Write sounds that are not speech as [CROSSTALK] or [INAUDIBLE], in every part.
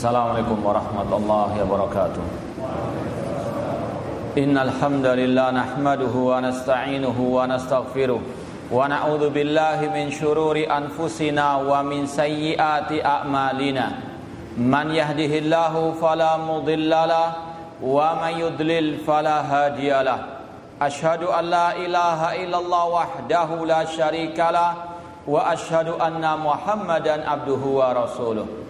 Assalamualaikum warahmatullahi wabarakatuh. Innal hamdalillah nahmaduhu wa nasta'inuhu wa nastaghfiruh wa na'udzu billahi min shururi anfusina wa min sayyiati a'malina. Man yahdihillahu fala mudhillalah wa man yudlil fala hadiyalah Ashhadu an la ilaha illallah wahdahu la syarikalah wa ashhadu anna Muhammadan abduhu wa rasuluh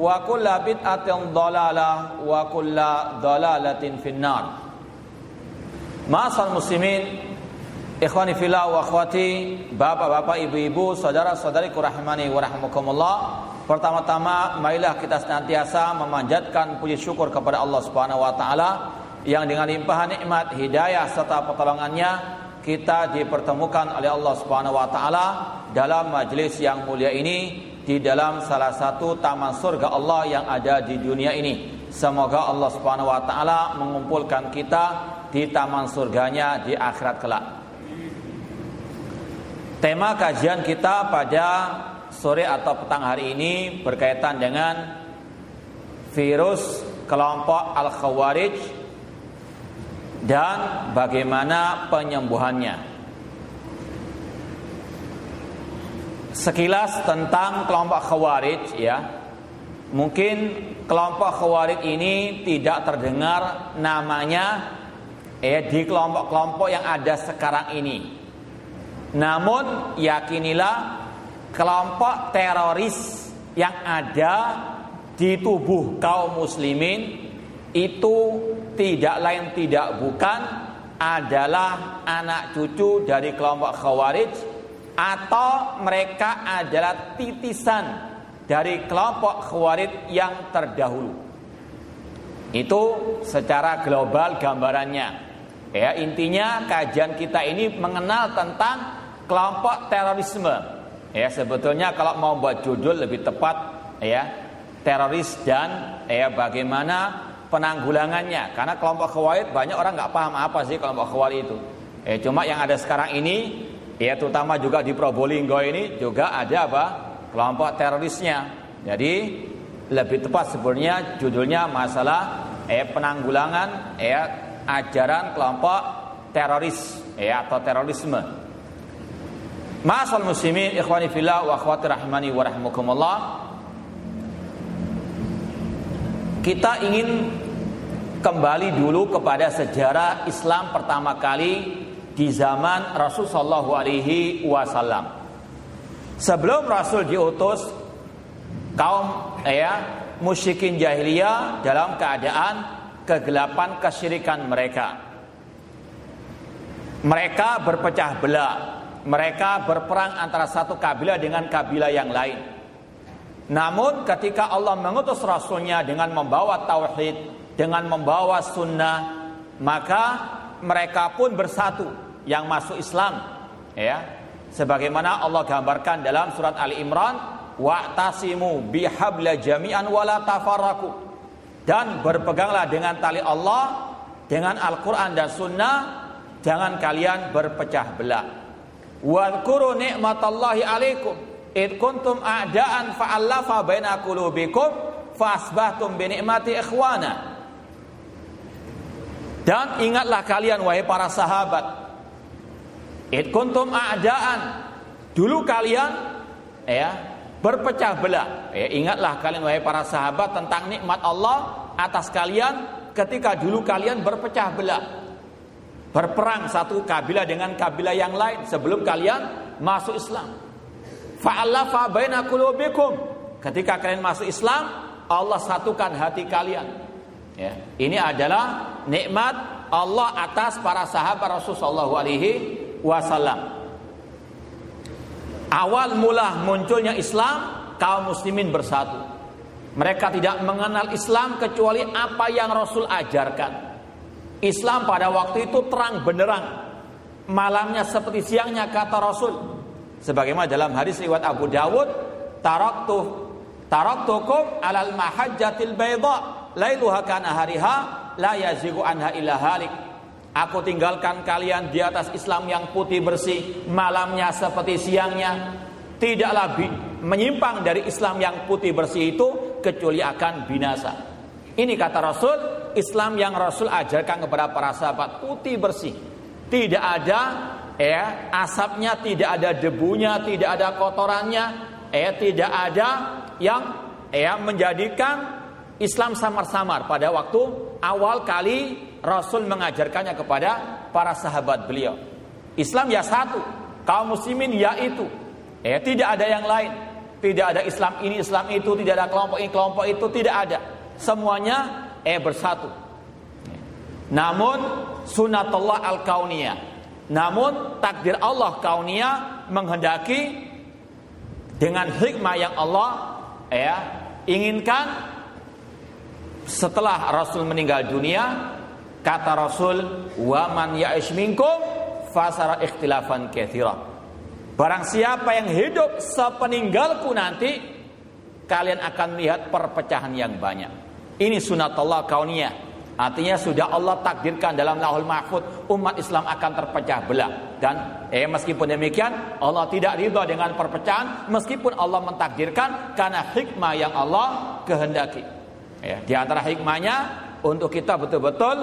wa kulla bid'atin dhalalah wa kulla dhalalatin finnar. Ma'asal muslimin Ikhwani fillah wa akhwati Bapak-bapak, ibu-ibu, saudara-saudari kurahimani wa rahmukumullah Pertama-tama marilah kita senantiasa memanjatkan puji syukur kepada Allah Subhanahu wa taala yang dengan limpahan nikmat, hidayah serta pertolongannya kita dipertemukan oleh Allah Subhanahu wa taala dalam majelis yang mulia ini di dalam salah satu taman surga Allah yang ada di dunia ini. Semoga Allah Subhanahu wa taala mengumpulkan kita di taman surganya di akhirat kelak. Tema kajian kita pada sore atau petang hari ini berkaitan dengan virus kelompok Al-Khawarij dan bagaimana penyembuhannya. Sekilas tentang kelompok Khawarij ya. Mungkin kelompok Khawarij ini tidak terdengar namanya eh di kelompok-kelompok yang ada sekarang ini. Namun yakinilah kelompok teroris yang ada di tubuh kaum muslimin itu tidak lain tidak bukan adalah anak cucu dari kelompok Khawarij atau mereka adalah titisan dari kelompok khawarij yang terdahulu. Itu secara global gambarannya. Ya, intinya kajian kita ini mengenal tentang kelompok terorisme. Ya, sebetulnya kalau mau buat judul lebih tepat ya, teroris dan ya bagaimana penanggulangannya. Karena kelompok khawarij banyak orang nggak paham apa sih kelompok khawarij itu. Ya, cuma yang ada sekarang ini Ya terutama juga di Probolinggo ini juga ada apa? Kelompok terorisnya. Jadi lebih tepat sebenarnya judulnya masalah eh penanggulangan eh ajaran kelompok teroris eh atau terorisme. Masal muslimin ikhwani fillah wa akhwati rahimani wa rahmukumullah. Kita ingin kembali dulu kepada sejarah Islam pertama kali di zaman Rasul Shallallahu Alaihi Wasallam. Sebelum Rasul diutus, kaum ya musyrikin jahiliyah dalam keadaan kegelapan kesyirikan mereka. Mereka berpecah belah, mereka berperang antara satu kabilah dengan kabilah yang lain. Namun ketika Allah mengutus Rasulnya dengan membawa tauhid, dengan membawa sunnah, maka mereka pun bersatu yang masuk Islam ya. Sebagaimana Allah gambarkan dalam surat Ali Imran wa'tasimu bihabla jami'an wala tafarraku dan berpeganglah dengan tali Allah dengan Al-Qur'an dan sunnah jangan kalian berpecah belah. Wadhkuru ni'matallahi alaikum id kuntum a'daan fa'allafa baina qulubikum fasbahtum bi ni'mati ikhwana. Dan ingatlah kalian wahai para sahabat It kuntum a'daan. Dulu kalian ya berpecah belah. Ya, ingatlah kalian wahai para sahabat tentang nikmat Allah atas kalian ketika dulu kalian berpecah belah. Berperang satu kabilah dengan kabilah yang lain sebelum kalian masuk Islam. Fa'alafa baina qulubikum. Ketika kalian masuk Islam, Allah satukan hati kalian. Ya, ini adalah nikmat Allah atas para sahabat Rasulullah alaihi wasallam. Awal mula munculnya Islam, kaum muslimin bersatu. Mereka tidak mengenal Islam kecuali apa yang Rasul ajarkan. Islam pada waktu itu terang benderang. Malamnya seperti siangnya kata Rasul. Sebagaimana dalam hadis riwayat Abu Dawud, taraktu taraktukum alal mahajjatil bayda lailuha kana hariha la yazigu anha illa halik. Aku tinggalkan kalian di atas Islam yang putih bersih, malamnya seperti siangnya. Tidaklah menyimpang dari Islam yang putih bersih itu kecuali akan binasa. Ini kata Rasul, Islam yang Rasul ajarkan kepada para sahabat putih bersih. Tidak ada ya asapnya, tidak ada debunya, tidak ada kotorannya, ya tidak ada yang ya menjadikan Islam samar-samar pada waktu awal kali Rasul mengajarkannya kepada para sahabat beliau. Islam ya satu, kaum muslimin yaitu. Ya, tidak ada yang lain. Tidak ada Islam ini, Islam itu, tidak ada kelompok ini, kelompok itu, tidak ada. Semuanya eh bersatu. Namun sunatullah al-kauniyah. Namun takdir Allah kauniyah menghendaki dengan hikmah yang Allah ya inginkan setelah Rasul meninggal dunia Kata Rasul, "Wa man ya'ish minkum fasara ikhtilafan katsira." Barang siapa yang hidup sepeninggalku nanti, kalian akan melihat perpecahan yang banyak. Ini sunatullah kauniyah. Artinya sudah Allah takdirkan dalam lahul mahfud umat Islam akan terpecah belah dan eh meskipun demikian Allah tidak ridha dengan perpecahan meskipun Allah mentakdirkan karena hikmah yang Allah kehendaki. Ya, di antara hikmahnya untuk kita betul-betul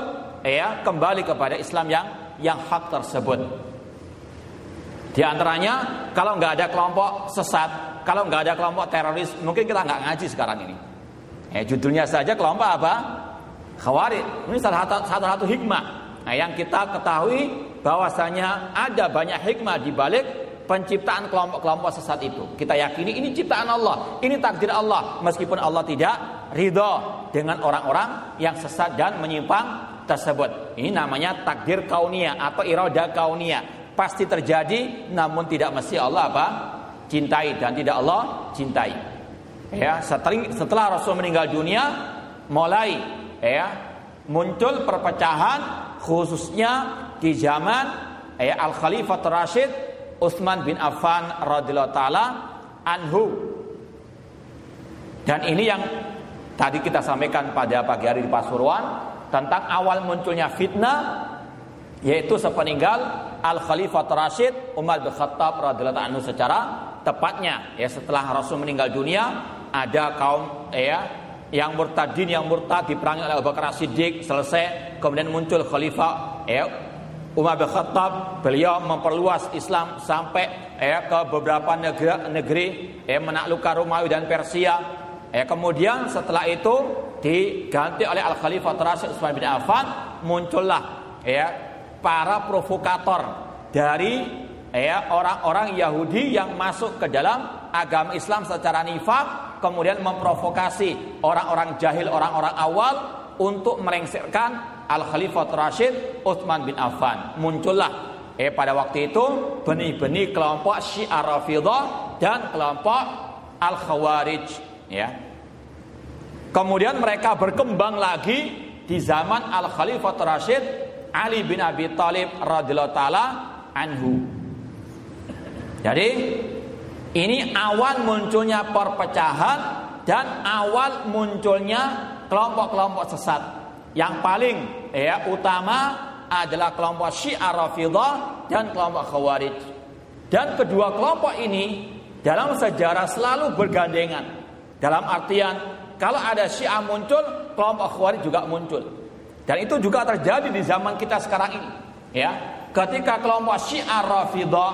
ya kembali kepada Islam yang yang hak tersebut. Di antaranya kalau nggak ada kelompok sesat, kalau nggak ada kelompok teroris, mungkin kita nggak ngaji sekarang ini. Ya, judulnya saja kelompok apa? Khawarij. Ini salah satu, salah satu hikmah. Nah, yang kita ketahui bahwasanya ada banyak hikmah di balik penciptaan kelompok-kelompok sesat itu. Kita yakini ini ciptaan Allah, ini takdir Allah, meskipun Allah tidak ridho dengan orang-orang yang sesat dan menyimpang tersebut. Ini namanya takdir kaunia atau iroda kaunia. Pasti terjadi namun tidak mesti Allah apa? cintai dan tidak Allah cintai. Ya, setelah, setelah Rasul meninggal dunia mulai ya muncul perpecahan khususnya di zaman ya Al Khalifah Rashid Utsman bin Affan radhiyallahu taala anhu. Dan ini yang tadi kita sampaikan pada pagi hari di Pasuruan tentang awal munculnya fitnah yaitu sepeninggal Al Khalifah Rashid Umar bin Khattab radhiyallahu anhu secara tepatnya. Ya setelah Rasul meninggal dunia ada kaum ya yang murtadin yang murtad diperangi oleh Abu Bakar Siddiq selesai kemudian muncul Khalifah ya Umar bin Khattab. Beliau memperluas Islam sampai ya ke beberapa negeri negeri ya menaklukkan Romawi dan Persia ya kemudian setelah itu diganti oleh Al Khalifah Rasul Utsman bin Affan muncullah ya para provokator dari ya orang-orang Yahudi yang masuk ke dalam agama Islam secara nifak kemudian memprovokasi orang-orang jahil orang-orang awal untuk merengsirkan Al Khalifah Rashid Utsman bin Affan. Muncullah eh pada waktu itu benih-benih kelompok Syiah Rafidah dan kelompok Al Khawarij ya Kemudian mereka berkembang lagi di zaman Al Khalifah Rashid Ali bin Abi Thalib radhiyallahu taala anhu. Jadi ini awal munculnya perpecahan dan awal munculnya kelompok-kelompok sesat. Yang paling ya utama adalah kelompok Syiah Rafidah dan kelompok Khawarij. Dan kedua kelompok ini dalam sejarah selalu bergandengan. Dalam artian kalau ada Syiah muncul, kelompok Khawarij juga muncul. Dan itu juga terjadi di zaman kita sekarang ini. Ya, ketika kelompok Syiah Rafidah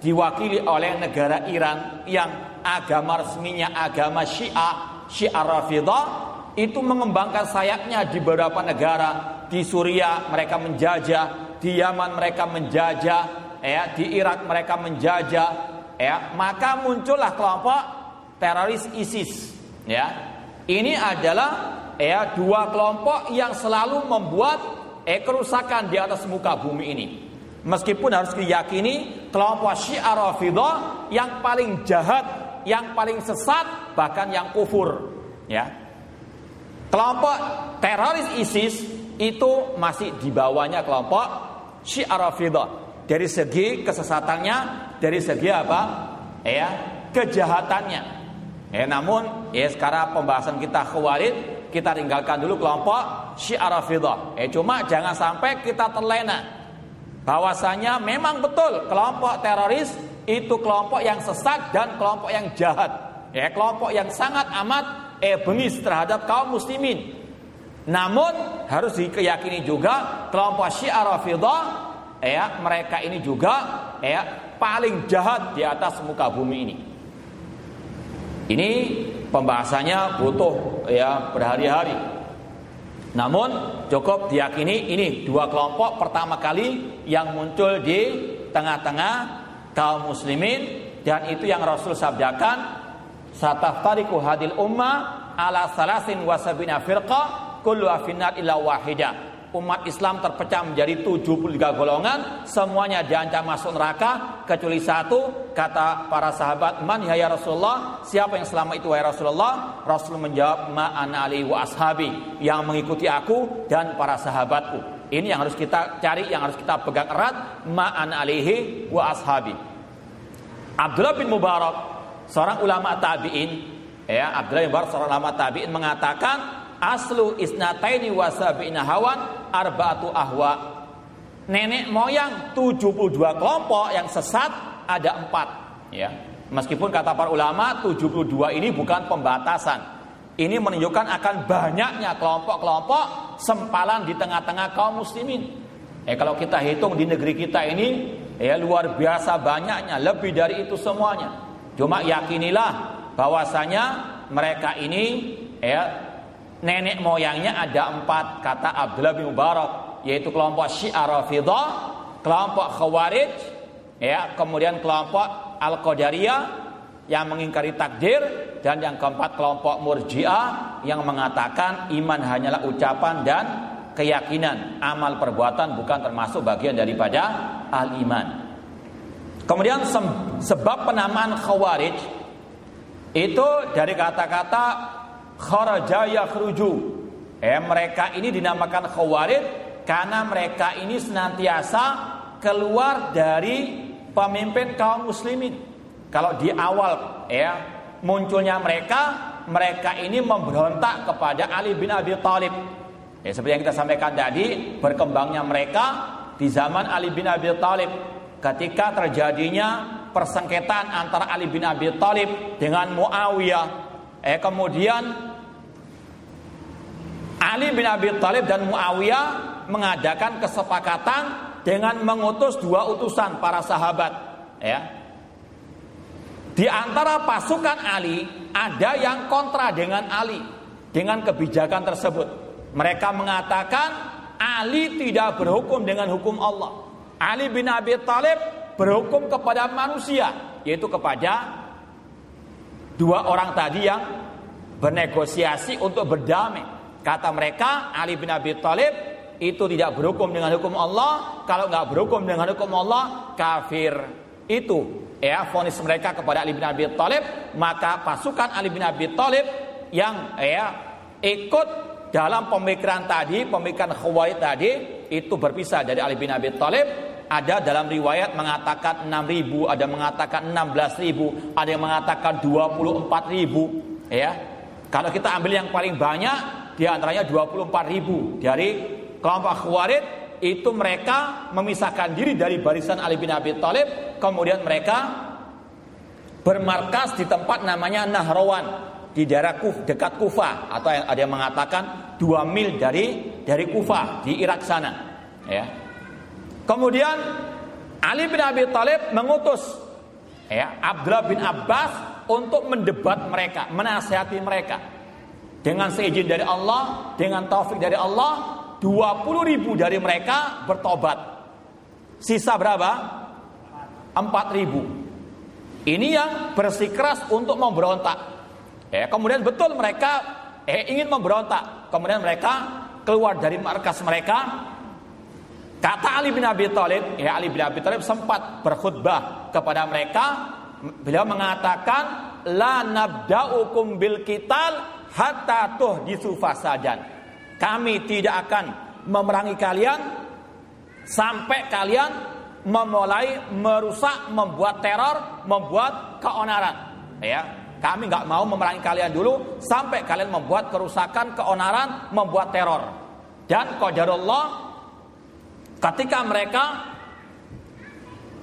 diwakili oleh negara Iran yang agama resminya agama Syiah, Syiah Rafidah itu mengembangkan sayapnya di beberapa negara. Di Suriah mereka menjajah, di Yaman mereka menjajah, ya, di Irak mereka menjajah, ya. Maka muncullah kelompok teroris ISIS, ya. Ini adalah ya dua kelompok yang selalu membuat eh, kerusakan di atas muka bumi ini. Meskipun harus diyakini kelompok Syiah Rafidah yang paling jahat, yang paling sesat, bahkan yang kufur. Ya. Kelompok teroris ISIS itu masih di bawahnya kelompok Syiah Rafidah. Dari segi kesesatannya, dari segi apa? Ya, kejahatannya. Ya, namun ya sekarang pembahasan kita khawarij kita tinggalkan dulu kelompok Syiah Rafidah. Eh cuma jangan sampai kita terlena bahwasanya memang betul kelompok teroris itu kelompok yang sesat dan kelompok yang jahat. Ya, kelompok yang sangat amat eh bengis terhadap kaum muslimin. Namun harus dikeyakini juga kelompok Syiah Rafidah ya mereka ini juga ya paling jahat di atas muka bumi ini. Ini pembahasannya butuh ya berhari-hari. Namun cukup diyakini ini dua kelompok pertama kali yang muncul di tengah-tengah kaum muslimin dan itu yang Rasul sabdakan sataftariku hadil umma ala salasin wasabina firqa kullu afinat illa wahidah umat Islam terpecah menjadi 73 golongan, semuanya diancam masuk neraka kecuali satu, kata para sahabat, "Man ya, ya Rasulullah? Siapa yang selama itu ya Rasulullah?" Rasul menjawab, "Ma ana ali wa ashabi." Yang mengikuti aku dan para sahabatku. Ini yang harus kita cari, yang harus kita pegang erat, ma ana alihi wa ashabi. Abdullah bin Mubarak, seorang ulama tabi'in, ya, Abdullah bin Mubarak seorang ulama tabi'in mengatakan aslu isnataini wasabina hawan arba'atu ahwa. Nenek moyang 72 kelompok yang sesat ada empat. Ya. Meskipun kata para ulama 72 ini bukan pembatasan. Ini menunjukkan akan banyaknya kelompok-kelompok sempalan di tengah-tengah kaum muslimin. Eh kalau kita hitung di negeri kita ini ya luar biasa banyaknya lebih dari itu semuanya. Cuma yakinilah bahwasanya mereka ini ya nenek moyangnya ada empat kata Abdullah bin Mubarak yaitu kelompok Syiah Rafidah, kelompok Khawarij, ya, kemudian kelompok Al-Qadariyah yang mengingkari takdir dan yang keempat kelompok Murji'ah yang mengatakan iman hanyalah ucapan dan keyakinan, amal perbuatan bukan termasuk bagian daripada al-iman. Kemudian sebab penamaan Khawarij itu dari kata-kata kharaja yakhruju. Eh mereka ini dinamakan khawarij karena mereka ini senantiasa keluar dari pemimpin kaum muslimin. Kalau di awal ya munculnya mereka, mereka ini memberontak kepada Ali bin Abi Thalib. Ya, seperti yang kita sampaikan tadi, berkembangnya mereka di zaman Ali bin Abi Thalib ketika terjadinya persengketaan antara Ali bin Abi Thalib dengan Muawiyah Eh kemudian Ali bin Abi Thalib dan Muawiyah mengadakan kesepakatan dengan mengutus dua utusan para sahabat, ya. Di antara pasukan Ali ada yang kontra dengan Ali dengan kebijakan tersebut. Mereka mengatakan Ali tidak berhukum dengan hukum Allah. Ali bin Abi Thalib berhukum kepada manusia, yaitu kepada dua orang tadi yang bernegosiasi untuk berdamai. Kata mereka Ali bin Abi Thalib itu tidak berhukum dengan hukum Allah. Kalau nggak berhukum dengan hukum Allah, kafir. Itu ya fonis mereka kepada Ali bin Abi Thalib. Maka pasukan Ali bin Abi Thalib yang ya ikut dalam pemikiran tadi, pemikiran Khawarij tadi itu berpisah dari Ali bin Abi Thalib ada dalam riwayat mengatakan 6000, ada mengatakan 16000, ada yang mengatakan 24000, ya. Kalau kita ambil yang paling banyak di antaranya 24000 dari kelompok Khawarij itu mereka memisahkan diri dari barisan Ali bin Abi Thalib, kemudian mereka bermarkas di tempat namanya Nahrawan di daerah Kuf, dekat Kufa atau ada yang mengatakan 2 mil dari dari Kufa di Irak sana, ya. Kemudian Ali bin Abi Thalib mengutus ya Abdullah bin Abbas untuk mendebat mereka, menasihati mereka. Dengan seizin dari Allah, dengan taufik dari Allah, 20 ribu dari mereka bertobat. Sisa berapa? 4 ribu. Ini yang bersikeras untuk memberontak. Ya, kemudian betul mereka eh, ingin memberontak. Kemudian mereka keluar dari markas mereka. Kata Ali bin Abi Thalib, ya Ali bin Abi Thalib sempat berkhutbah kepada mereka. Beliau mengatakan, la nabda'ukum bil kital hatta tuhdisu fasadan. Kami tidak akan memerangi kalian sampai kalian memulai merusak, membuat teror, membuat keonaran. Ya, kami nggak mau memerangi kalian dulu sampai kalian membuat kerusakan, keonaran, membuat teror. Dan qadarullah ketika mereka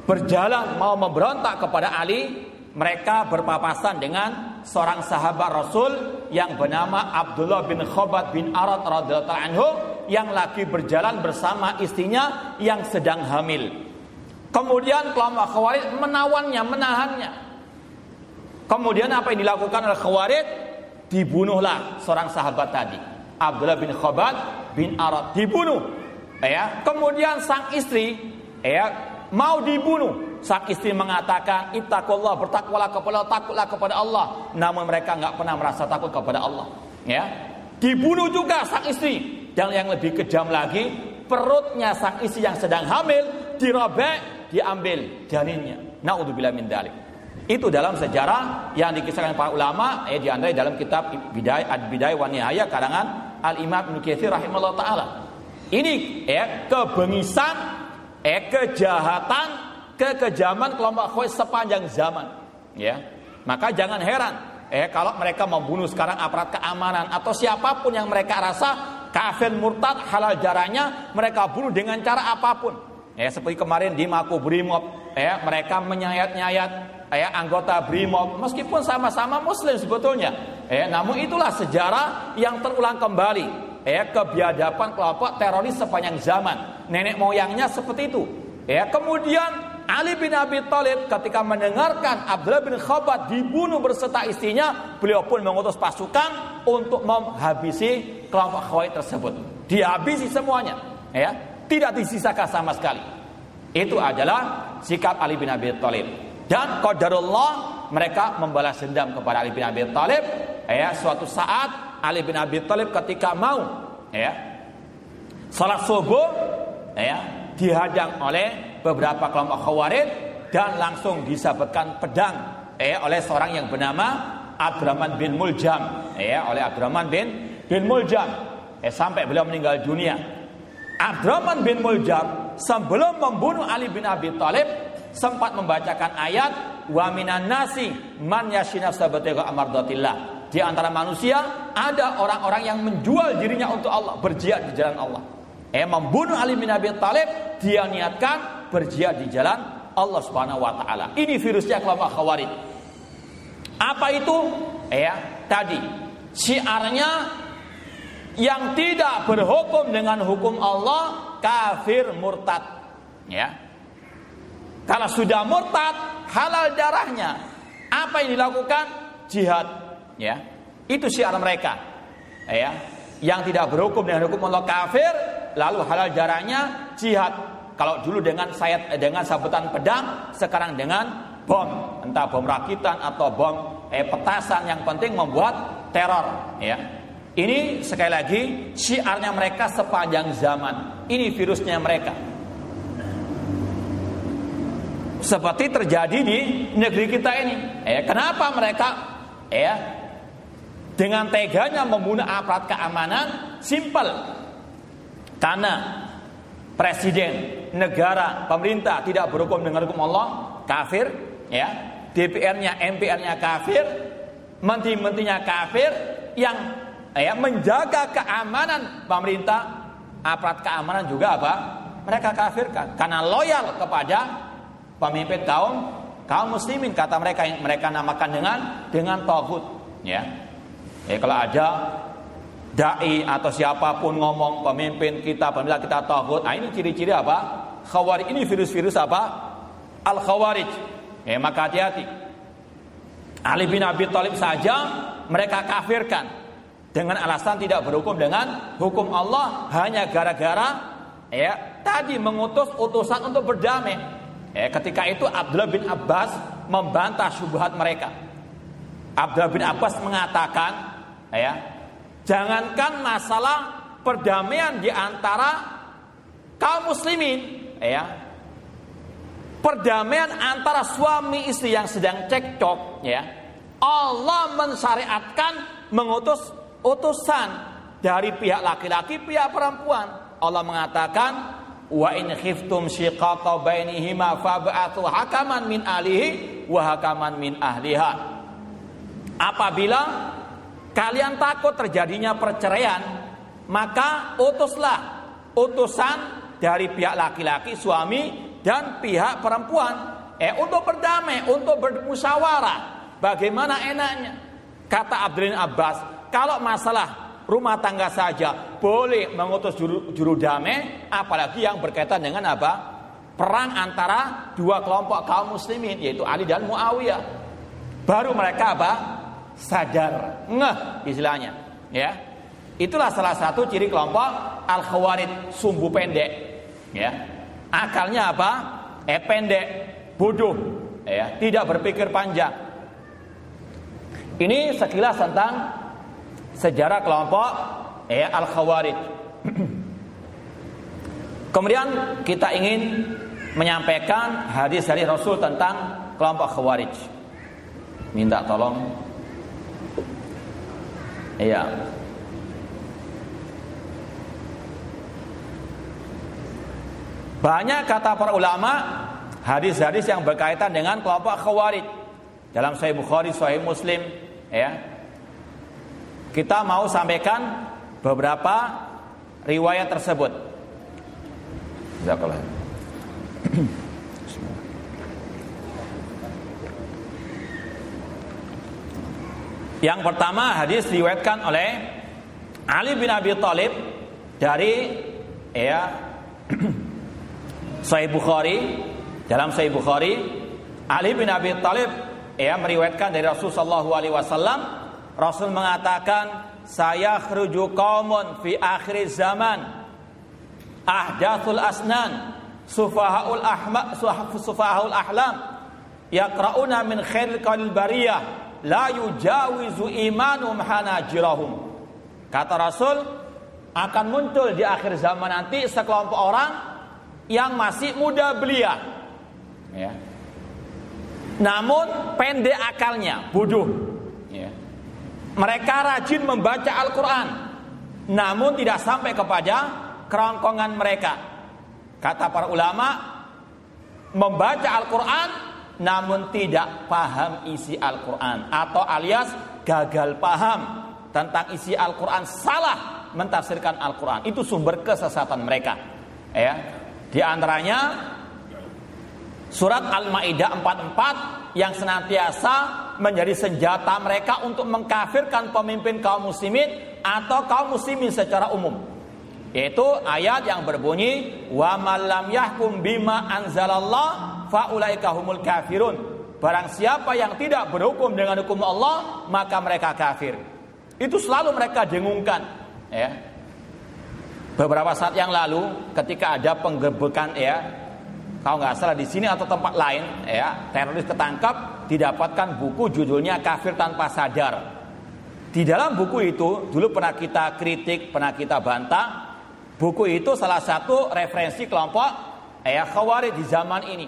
berjalan mau memberontak kepada Ali, mereka berpapasan dengan seorang sahabat Rasul yang bernama Abdullah bin Khobat bin Arad radhiyallahu anhu yang lagi berjalan bersama istrinya yang sedang hamil. Kemudian kelompok Khawarij menawannya, menahannya. Kemudian apa yang dilakukan oleh Khawarij? Dibunuhlah seorang sahabat tadi, Abdullah bin Khobat bin Arad dibunuh. Ya, kemudian sang istri ya mau dibunuh Sang istri mengatakan, "Ittaqullah, bertakwalah kepada Allah, takutlah kepada Allah." Namun mereka nggak pernah merasa takut kepada Allah. Ya. Dibunuh juga sang istri. Dan yang lebih kejam lagi, perutnya sang istri yang sedang hamil dirobek, diambil janinnya. Nauzubillah min dalik. Itu dalam sejarah yang dikisahkan para ulama, eh di antara dalam kitab Bidayah Ad-Bidayah wa Nihayah karangan Al-Imam Ibnu Katsir rahimahullah taala. Ini eh kebengisan, eh kejahatan kekejaman kelompok Khawarij sepanjang zaman. Ya, maka jangan heran eh kalau mereka membunuh sekarang aparat keamanan atau siapa pun yang mereka rasa kafir murtad halal jaranya mereka bunuh dengan cara apa pun. Ya seperti kemarin di Mako Brimob, ya mereka menyayat-nyayat ya anggota Brimob meskipun sama-sama muslim sebetulnya. Ya, namun itulah sejarah yang terulang kembali. Ya kebiadaban kelompok teroris sepanjang zaman. Nenek moyangnya seperti itu. Ya, kemudian Ali bin Abi Thalib ketika mendengarkan Abdullah bin Khabat dibunuh berserta istrinya, beliau pun mengutus pasukan untuk menghabisi kelompok Khawarij tersebut. Dihabisi semuanya, ya, tidak disisakan sama sekali. Itu adalah sikap Ali bin Abi Thalib. Dan qadarullah mereka membalas dendam kepada Ali bin Abi Thalib. Ya, suatu saat Ali bin Abi Thalib ketika mau ya salat subuh ya dihadang oleh beberapa kelompok khawarij dan langsung disabetkan pedang eh oleh seorang yang bernama Abdurrahman bin Muljam eh oleh Abdurrahman bin bin Muljam. Eh sampai beliau meninggal dunia. Abdurrahman bin Muljam sebelum membunuh Ali bin Abi Thalib sempat membacakan ayat wa minan nasi man yashina sabatiga amardatillah di antara manusia ada orang-orang yang menjual dirinya untuk Allah berjihad di jalan Allah eh membunuh Ali bin Abi Thalib dia niatkan berjihad di jalan Allah Subhanahu wa taala. Ini virusnya kelompok Khawarij. Apa itu? Ya, tadi syiarnya yang tidak berhukum dengan hukum Allah kafir murtad. Ya. Kalau sudah murtad, halal darahnya. Apa yang dilakukan? Jihad. Ya. Itu syiar mereka. Ya. Yang tidak berhukum dengan hukum Allah kafir, lalu halal darahnya jihad. Kalau dulu dengan sayat eh, dengan sabetan pedang, sekarang dengan bom, entah bom rakitan atau bom eh, petasan yang penting membuat teror, ya. Ini sekali lagi syiarnya mereka sepanjang zaman. Ini virusnya mereka. Seperti terjadi di negeri kita ini. Eh, kenapa mereka ya dengan teganya membunuh aparat keamanan? Simple. Karena presiden negara, pemerintah tidak berhukum dengan hukum Allah, kafir, ya. DPR-nya, MPR-nya kafir, menteri-menterinya kafir yang ya menjaga keamanan pemerintah, aparat keamanan juga apa? Mereka kafirkan karena loyal kepada pemimpin kaum kaum muslimin kata mereka yang mereka namakan dengan dengan tauhid, ya. Ya kalau ada dai atau siapa pun ngomong pemimpin kita, pemimpin kita tauhid. Nah, ini ciri-ciri apa? Khawarij ini virus-virus apa? Al khawarij. Ya, maka hati-hati. Ali bin Abi Thalib saja mereka kafirkan dengan alasan tidak berhukum dengan hukum Allah hanya gara-gara ya tadi mengutus utusan untuk berdamai. Ya, ketika itu Abdullah bin Abbas membantah syubhat mereka. Abdullah bin Abbas mengatakan, ya, jangankan masalah perdamaian di antara kaum muslimin, ya, perdamaian antara suami istri yang sedang cekcok ya. Allah mensyariatkan mengutus utusan dari pihak laki-laki pihak perempuan. Allah mengatakan wa in khiftum shiqaqa bainihima fab'athu hakaman min alihi wa hakaman min ahliha. Apabila kalian takut terjadinya perceraian maka utuslah utusan dari pihak laki-laki suami dan pihak perempuan eh untuk berdamai, untuk bermusyawarah. Bagaimana enaknya? Kata Abdullah Abbas, kalau masalah rumah tangga saja boleh mengutus juru, juru damai, apalagi yang berkaitan dengan apa? Perang antara dua kelompok kaum muslimin yaitu Ali dan Muawiyah. Baru mereka apa? Sadar, ngeh istilahnya, ya. Itulah salah satu ciri kelompok Al-Khawarid sumbu pendek, ya. Akalnya apa? Eh pendek, bodoh, ya, tidak berpikir panjang. Ini sekilas tentang sejarah kelompok eh Al-Khawarij. [CLEARS THROAT] Kemudian kita ingin menyampaikan hadis dari Rasul tentang kelompok Khawarij. Minta tolong. Iya. Banyak kata para ulama hadis-hadis yang berkaitan dengan kelompok Khawarij dalam Sahih Bukhari, Sahih Muslim, ya. Kita mau sampaikan beberapa riwayat tersebut. Yang pertama hadis diriwayatkan oleh Ali bin Abi Thalib dari ya [CLEARS THROAT] Sahih Bukhari. Dalam Sahih Bukhari Ali bin Abi Thalib ya meriwayatkan dari Rasulullah sallallahu alaihi wasallam Rasul mengatakan saya khruju qaumun fi akhir zaman. Ahdathul asnan sufahaul ahma sufahaul ahlam. Yaqrauna min khairil qalil bariyah la yujawizu imanum hanajirahum kata Rasul akan muncul di akhir zaman nanti sekelompok orang yang masih muda belia. Ya. Namun pendek akalnya, bodoh. Ya. Mereka rajin membaca Al-Quran, namun tidak sampai kepada kerongkongan mereka. Kata para ulama, membaca Al-Quran, namun tidak paham isi Al-Quran atau alias gagal paham tentang isi Al-Quran, salah mentafsirkan Al-Quran. Itu sumber kesesatan mereka. Ya, di antaranya surat Al-Maidah 44 yang senantiasa menjadi senjata mereka untuk mengkafirkan pemimpin kaum muslimin atau kaum muslimin secara umum. Yaitu ayat yang berbunyi wa malam yahkum bima anzalallah faulaika humul kafirun. Barang siapa yang tidak berhukum dengan hukum Allah, maka mereka kafir. Itu selalu mereka dengungkan, ya beberapa saat yang lalu ketika ada penggerbekan ya kalau nggak salah di sini atau tempat lain ya teroris ketangkap didapatkan buku judulnya kafir tanpa sadar di dalam buku itu dulu pernah kita kritik pernah kita bantah buku itu salah satu referensi kelompok ya khawarij di zaman ini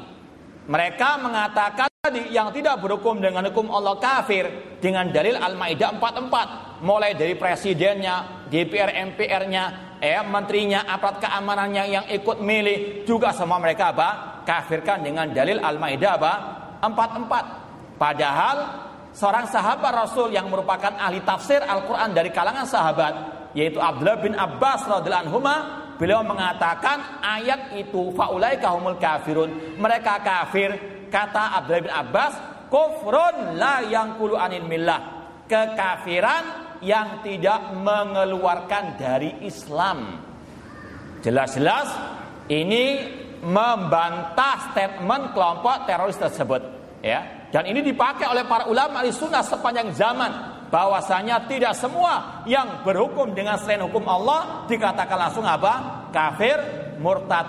mereka mengatakan yang tidak berhukum dengan hukum Allah kafir dengan dalil Al-Maidah 44 mulai dari presidennya, DPR MPR-nya, ya menterinya, aparat keamanannya yang ikut milih juga semua mereka apa? Kafirkan dengan dalil Al-Maidah apa? Empat empat. Padahal seorang sahabat Rasul yang merupakan ahli tafsir Al-Quran dari kalangan sahabat yaitu Abdullah bin Abbas radhiallahu anhu beliau mengatakan ayat itu faulai kahumul kafirun mereka kafir kata Abdullah bin Abbas kufrun la yang kulu anil millah kekafiran yang tidak mengeluarkan dari Islam. Jelas-jelas ini membantah statement kelompok teroris tersebut. Ya, dan ini dipakai oleh para ulama di sunnah sepanjang zaman bahwasanya tidak semua yang berhukum dengan selain hukum Allah dikatakan langsung apa? kafir, murtad.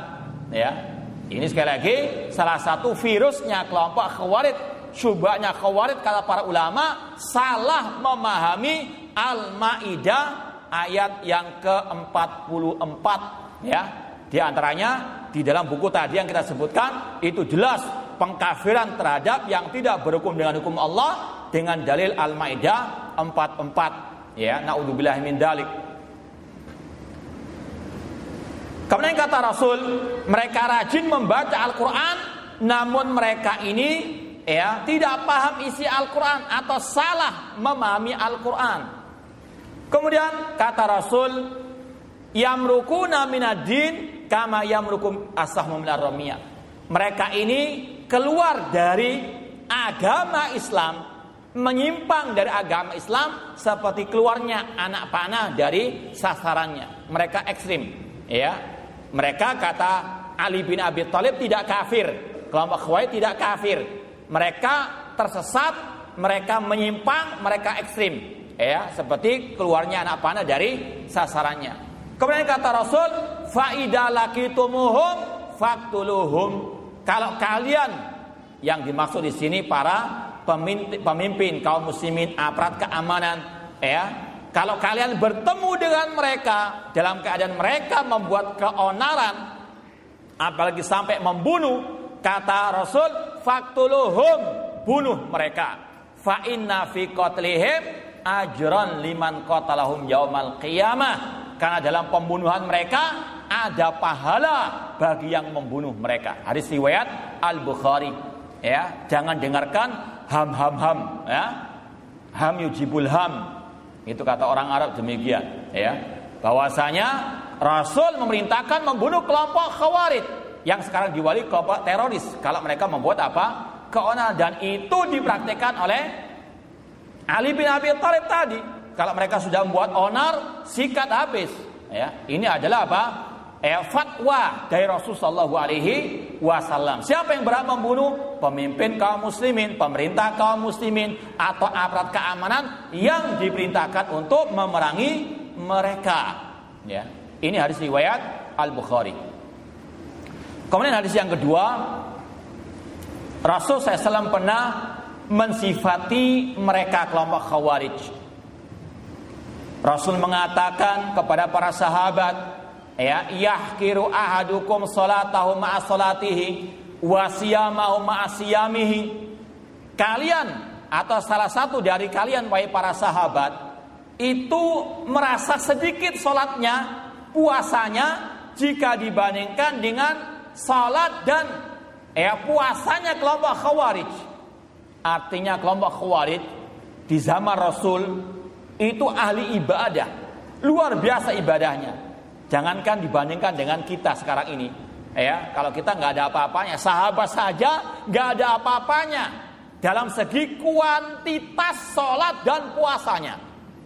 Ya. Ini sekali lagi salah satu virusnya kelompok khawarij. Syubahnya khawarij kata para ulama salah memahami Al-Maidah ayat yang ke-44 ya. Di antaranya di dalam buku tadi yang kita sebutkan itu jelas pengkafiran terhadap yang tidak berhukum dengan hukum Allah dengan dalil Al-Maidah 44 ya naudzubillah min dalik. Kemudian kata Rasul, mereka rajin membaca Al-Qur'an namun mereka ini ya tidak paham isi Al-Qur'an atau salah memahami Al-Qur'an. Kemudian kata Rasul, yamrukuna minadin kama yamrukum asahmu minar Mereka ini keluar dari agama Islam, menyimpang dari agama Islam seperti keluarnya anak panah dari sasarannya. Mereka ekstrim, ya. Mereka kata Ali bin Abi Thalib tidak kafir, kelompok Khawarij tidak kafir. Mereka tersesat, mereka menyimpang, mereka ekstrim, ya, seperti keluarnya anak panah dari sasarannya. Kemudian kata Rasul, faida faktuluhum kalau kalian yang dimaksud di sini para pemimpin, pemimpin kaum muslimin aparat keamanan ya kalau kalian bertemu dengan mereka dalam keadaan mereka membuat keonaran apalagi sampai membunuh kata Rasul faktuluhum bunuh mereka fa inna fi qatlihim ajran liman qatalahum yaumal qiyamah karena dalam pembunuhan mereka ada pahala bagi yang membunuh mereka. Hadis riwayat Al Bukhari. Ya, jangan dengarkan ham ham ham. Ya, ham yujibul ham. Itu kata orang Arab demikian. Ya, bahwasanya Rasul memerintahkan membunuh kelompok Khawarij yang sekarang diwali kelompok teroris kalau mereka membuat apa keonaran dan itu dipraktikkan oleh Ali bin Abi Thalib tadi. Kalau mereka sudah membuat onar, sikat habis. Ya, ini adalah apa? Eh, fatwa dari Rasulullah Alaihi Wasallam. Siapa yang berhak membunuh? Pemimpin kaum muslimin, pemerintah kaum muslimin, atau aparat keamanan yang diperintahkan untuk memerangi mereka. Ya, ini hadis riwayat Al Bukhari. Kemudian hadis yang kedua, Rasul SAW pernah mensifati mereka kelompok Khawarij. Rasul mengatakan kepada para sahabat, ya yahkiru ahadukum salatahu ma'a salatihi wa siyamahu ma'a kalian atau salah satu dari kalian wahai para sahabat itu merasa sedikit salatnya puasanya jika dibandingkan dengan salat dan ya puasanya kelompok khawarij. Artinya kelompok khawarij di zaman Rasul itu ahli ibadah. Luar biasa ibadahnya Jangankan dibandingkan dengan kita sekarang ini. Ya, kalau kita nggak ada apa-apanya, sahabat saja nggak ada apa-apanya dalam segi kuantitas sholat dan puasanya.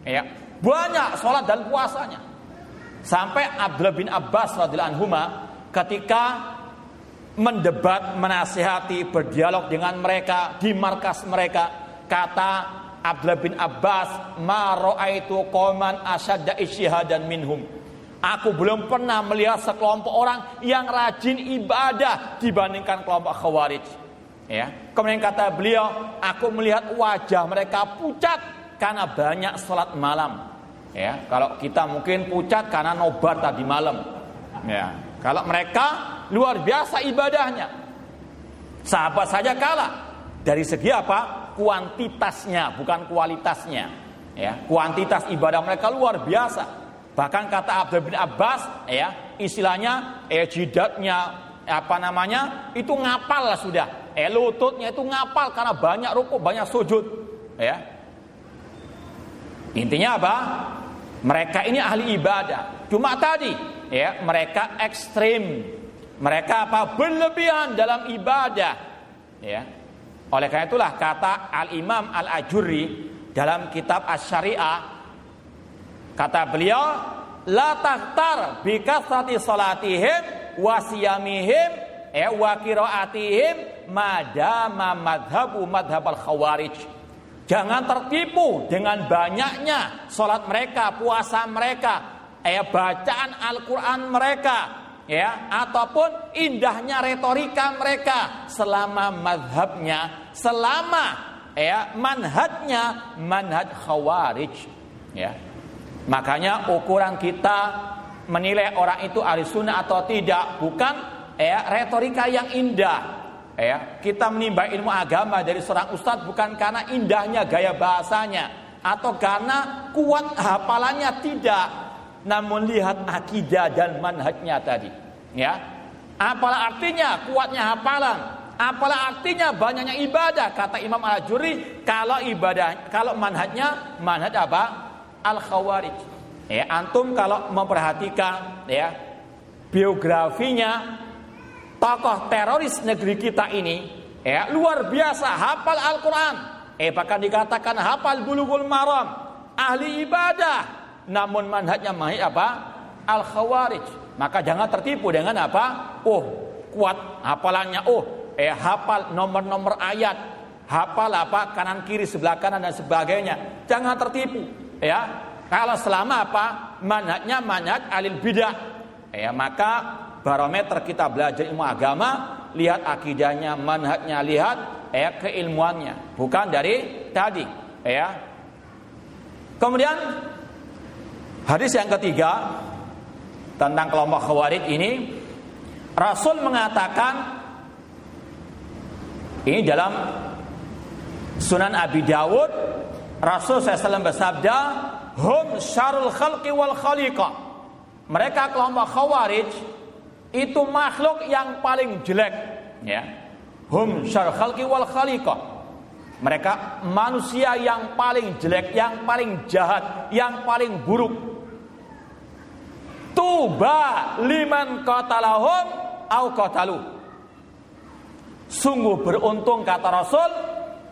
Ya, banyak sholat dan puasanya. Sampai Abdullah bin Abbas radhiyallahu anhu ketika mendebat, menasihati, berdialog dengan mereka di markas mereka, kata Abdullah bin Abbas, "Ma ra'aitu qauman asyadda dan minhum." Aku belum pernah melihat sekelompok orang yang rajin ibadah dibandingkan kelompok khawarij. Ya. Kemudian kata beliau, aku melihat wajah mereka pucat karena banyak sholat malam. Ya, kalau kita mungkin pucat karena nobar tadi malam. Ya, kalau mereka luar biasa ibadahnya. Sahabat saja kalah dari segi apa? Kuantitasnya, bukan kualitasnya. Ya, kuantitas ibadah mereka luar biasa. Bahkan kata Abdul bin Abbas, ya istilahnya eh jidatnya apa namanya itu ngapal lah sudah. Eh lututnya itu ngapal karena banyak ruku, banyak sujud. Ya. Intinya apa? Mereka ini ahli ibadah. Cuma tadi, ya mereka ekstrim. Mereka apa? Berlebihan dalam ibadah. Ya. Oleh karena itulah kata Al Imam Al Ajuri dalam kitab Asy-Syariah Kata beliau, la tahtar bi kasrati salatihim wa siyamihim eh wa qiraatihim madama madhabu madhab al khawarij. Jangan tertipu dengan banyaknya sholat mereka, puasa mereka, eh, bacaan Al-Quran mereka, ya, ataupun indahnya retorika mereka selama madhabnya, selama ya manhajnya manhaj khawarij, ya. Makanya ukuran kita menilai orang itu ahli sunnah atau tidak bukan ya retorika yang indah, Ya, kita menimba ilmu agama dari seorang ustadz bukan karena indahnya gaya bahasanya atau karena kuat hafalannya tidak, namun lihat akidah dan manhajnya tadi. Ya, apalah artinya kuatnya hafalan? Apalah artinya banyaknya ibadah? Kata Imam Al-Juri, kalau ibadah, kalau manhajnya manhaj apa? Al Khawarij. Ya, antum kalau memperhatikan ya biografinya tokoh teroris negeri kita ini ya luar biasa hafal Al-Qur'an. Eh bahkan dikatakan hafal bulughul maram, ahli ibadah. Namun manhajnya mahi apa? Al-Khawarij. Maka jangan tertipu dengan apa? Oh, kuat hafalannya. Oh, eh hafal nomor-nomor ayat, hafal apa kanan kiri sebelah kanan dan sebagainya. Jangan tertipu, ya. Kalau selama apa? Manhajnya manhaj alil bidah. Ya, maka barometer kita belajar ilmu agama, lihat akidahnya, manhajnya, lihat ya keilmuannya, bukan dari tadi, ya. Kemudian hadis yang ketiga tentang kelompok khawarij ini Rasul mengatakan ini dalam Sunan Abi Dawud Rasul SAW bersabda hum syarul khalqi wal khaliqa. Mereka kelompok khawarij itu makhluk yang paling jelek ya. Hum syar khalqi wal khaliqah mereka manusia yang paling jelek yang paling jahat yang paling buruk. Tuba liman qatalahum au qatalu. Sungguh beruntung kata Rasul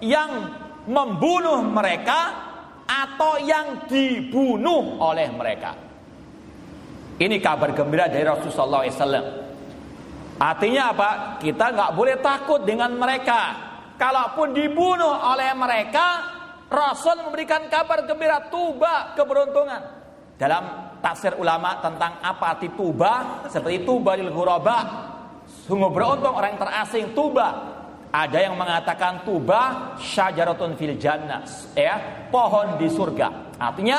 yang membunuh mereka atau yang dibunuh oleh mereka ini kabar gembira dari Rasulullah SAW. Artinya apa? Kita nggak boleh takut dengan mereka. Kalaupun dibunuh oleh mereka, Rasul memberikan kabar gembira tuba keberuntungan. Dalam tafsir ulama tentang apa arti tuba, seperti tuba lil ghuraba. Sungguh beruntung orang yang terasing tuba. Ada yang mengatakan tuba syajaratun fil jannah, ya, pohon di surga. Artinya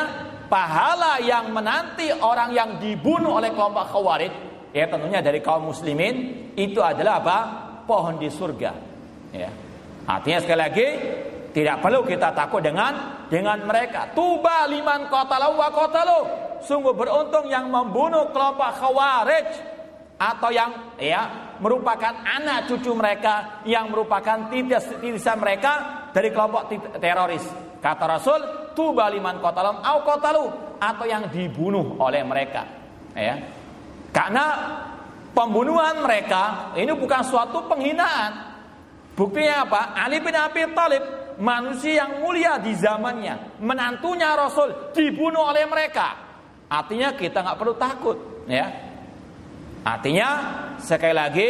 pahala yang menanti orang yang dibunuh oleh kelompok khawarij ya tentunya dari kaum muslimin itu adalah apa? Pohon di surga ya. Artinya sekali lagi tidak perlu kita takut dengan dengan mereka. Tuba liman qatalu wa qatalu. Sungguh beruntung yang membunuh kelompok khawarij atau yang ya merupakan anak cucu mereka yang merupakan titisan mereka dari kelompok teroris Kata Rasul, tuba liman qatalum au qatalu atau yang dibunuh oleh mereka. Ya. Karena pembunuhan mereka ini bukan suatu penghinaan. Buktinya apa? Ali bin Abi Thalib, manusia yang mulia di zamannya, menantunya Rasul dibunuh oleh mereka. Artinya kita nggak perlu takut, ya. Artinya sekali lagi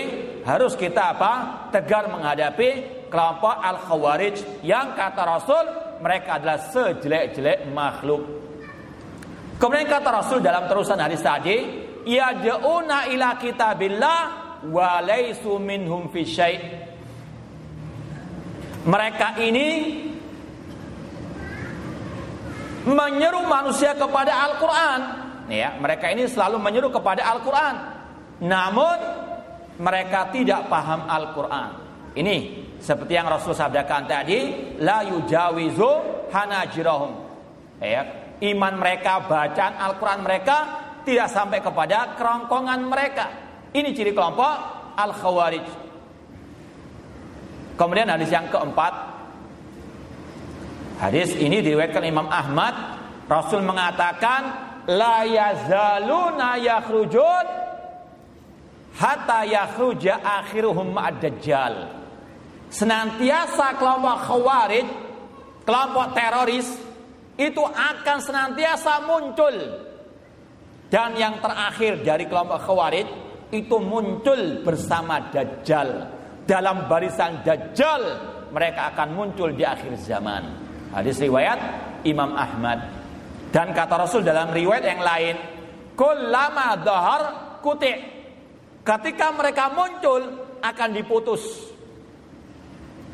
harus kita apa? Tegar menghadapi kelompok Al-Khawarij yang kata Rasul mereka adalah sejelek-jelek makhluk. Kemudian kata Rasul dalam terusan hadis tadi, yad'una ila kitabillah wa laysu minhum fi. Mereka ini menyeru manusia kepada Al-Qur'an. Ya, mereka ini selalu menyeru kepada Al-Qur'an. Namun mereka tidak paham Al-Qur'an. Ini seperti yang Rasul sabdakan tadi, la yujawizu hanajirahum. Ya, iman mereka, bacaan Al-Qur'an mereka tidak sampai kepada kerongkongan mereka. Ini ciri kelompok Al-Khawarij. Kemudian hadis yang keempat. Hadis ini diriwayatkan Imam Ahmad, Rasul mengatakan la yazaluna yakhrujun hatta yakhruja akhiruhum ma'ad-dajjal senantiasa kelompok khawarij, kelompok teroris itu akan senantiasa muncul. Dan yang terakhir dari kelompok khawarij itu muncul bersama Dajjal, dalam barisan dajjal mereka akan muncul di akhir zaman. Hadis riwayat Imam Ahmad. Dan kata Rasul dalam riwayat yang lain, "Kullama dahar kuti." Ketika mereka muncul akan diputus.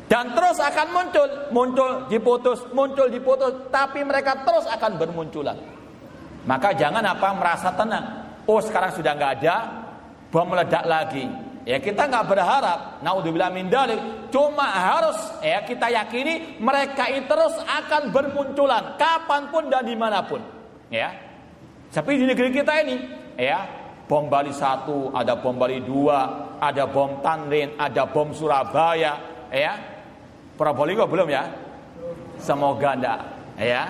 Dan terus akan muncul, muncul, diputus, muncul, diputus, tapi mereka terus akan bermunculan. Maka jangan apa merasa tenang. Oh sekarang sudah nggak ada, bom meledak lagi. Ya kita nggak berharap, naudzubillah min dalik. Cuma harus ya kita yakini mereka itu terus akan bermunculan kapan pun dan di mana pun. Ya, tapi di negeri kita ini, ya bom Bali satu, ada bom Bali dua, ada bom Tanrin, ada bom Surabaya, ya. Probolinggo belum ya? Semoga enggak, ya.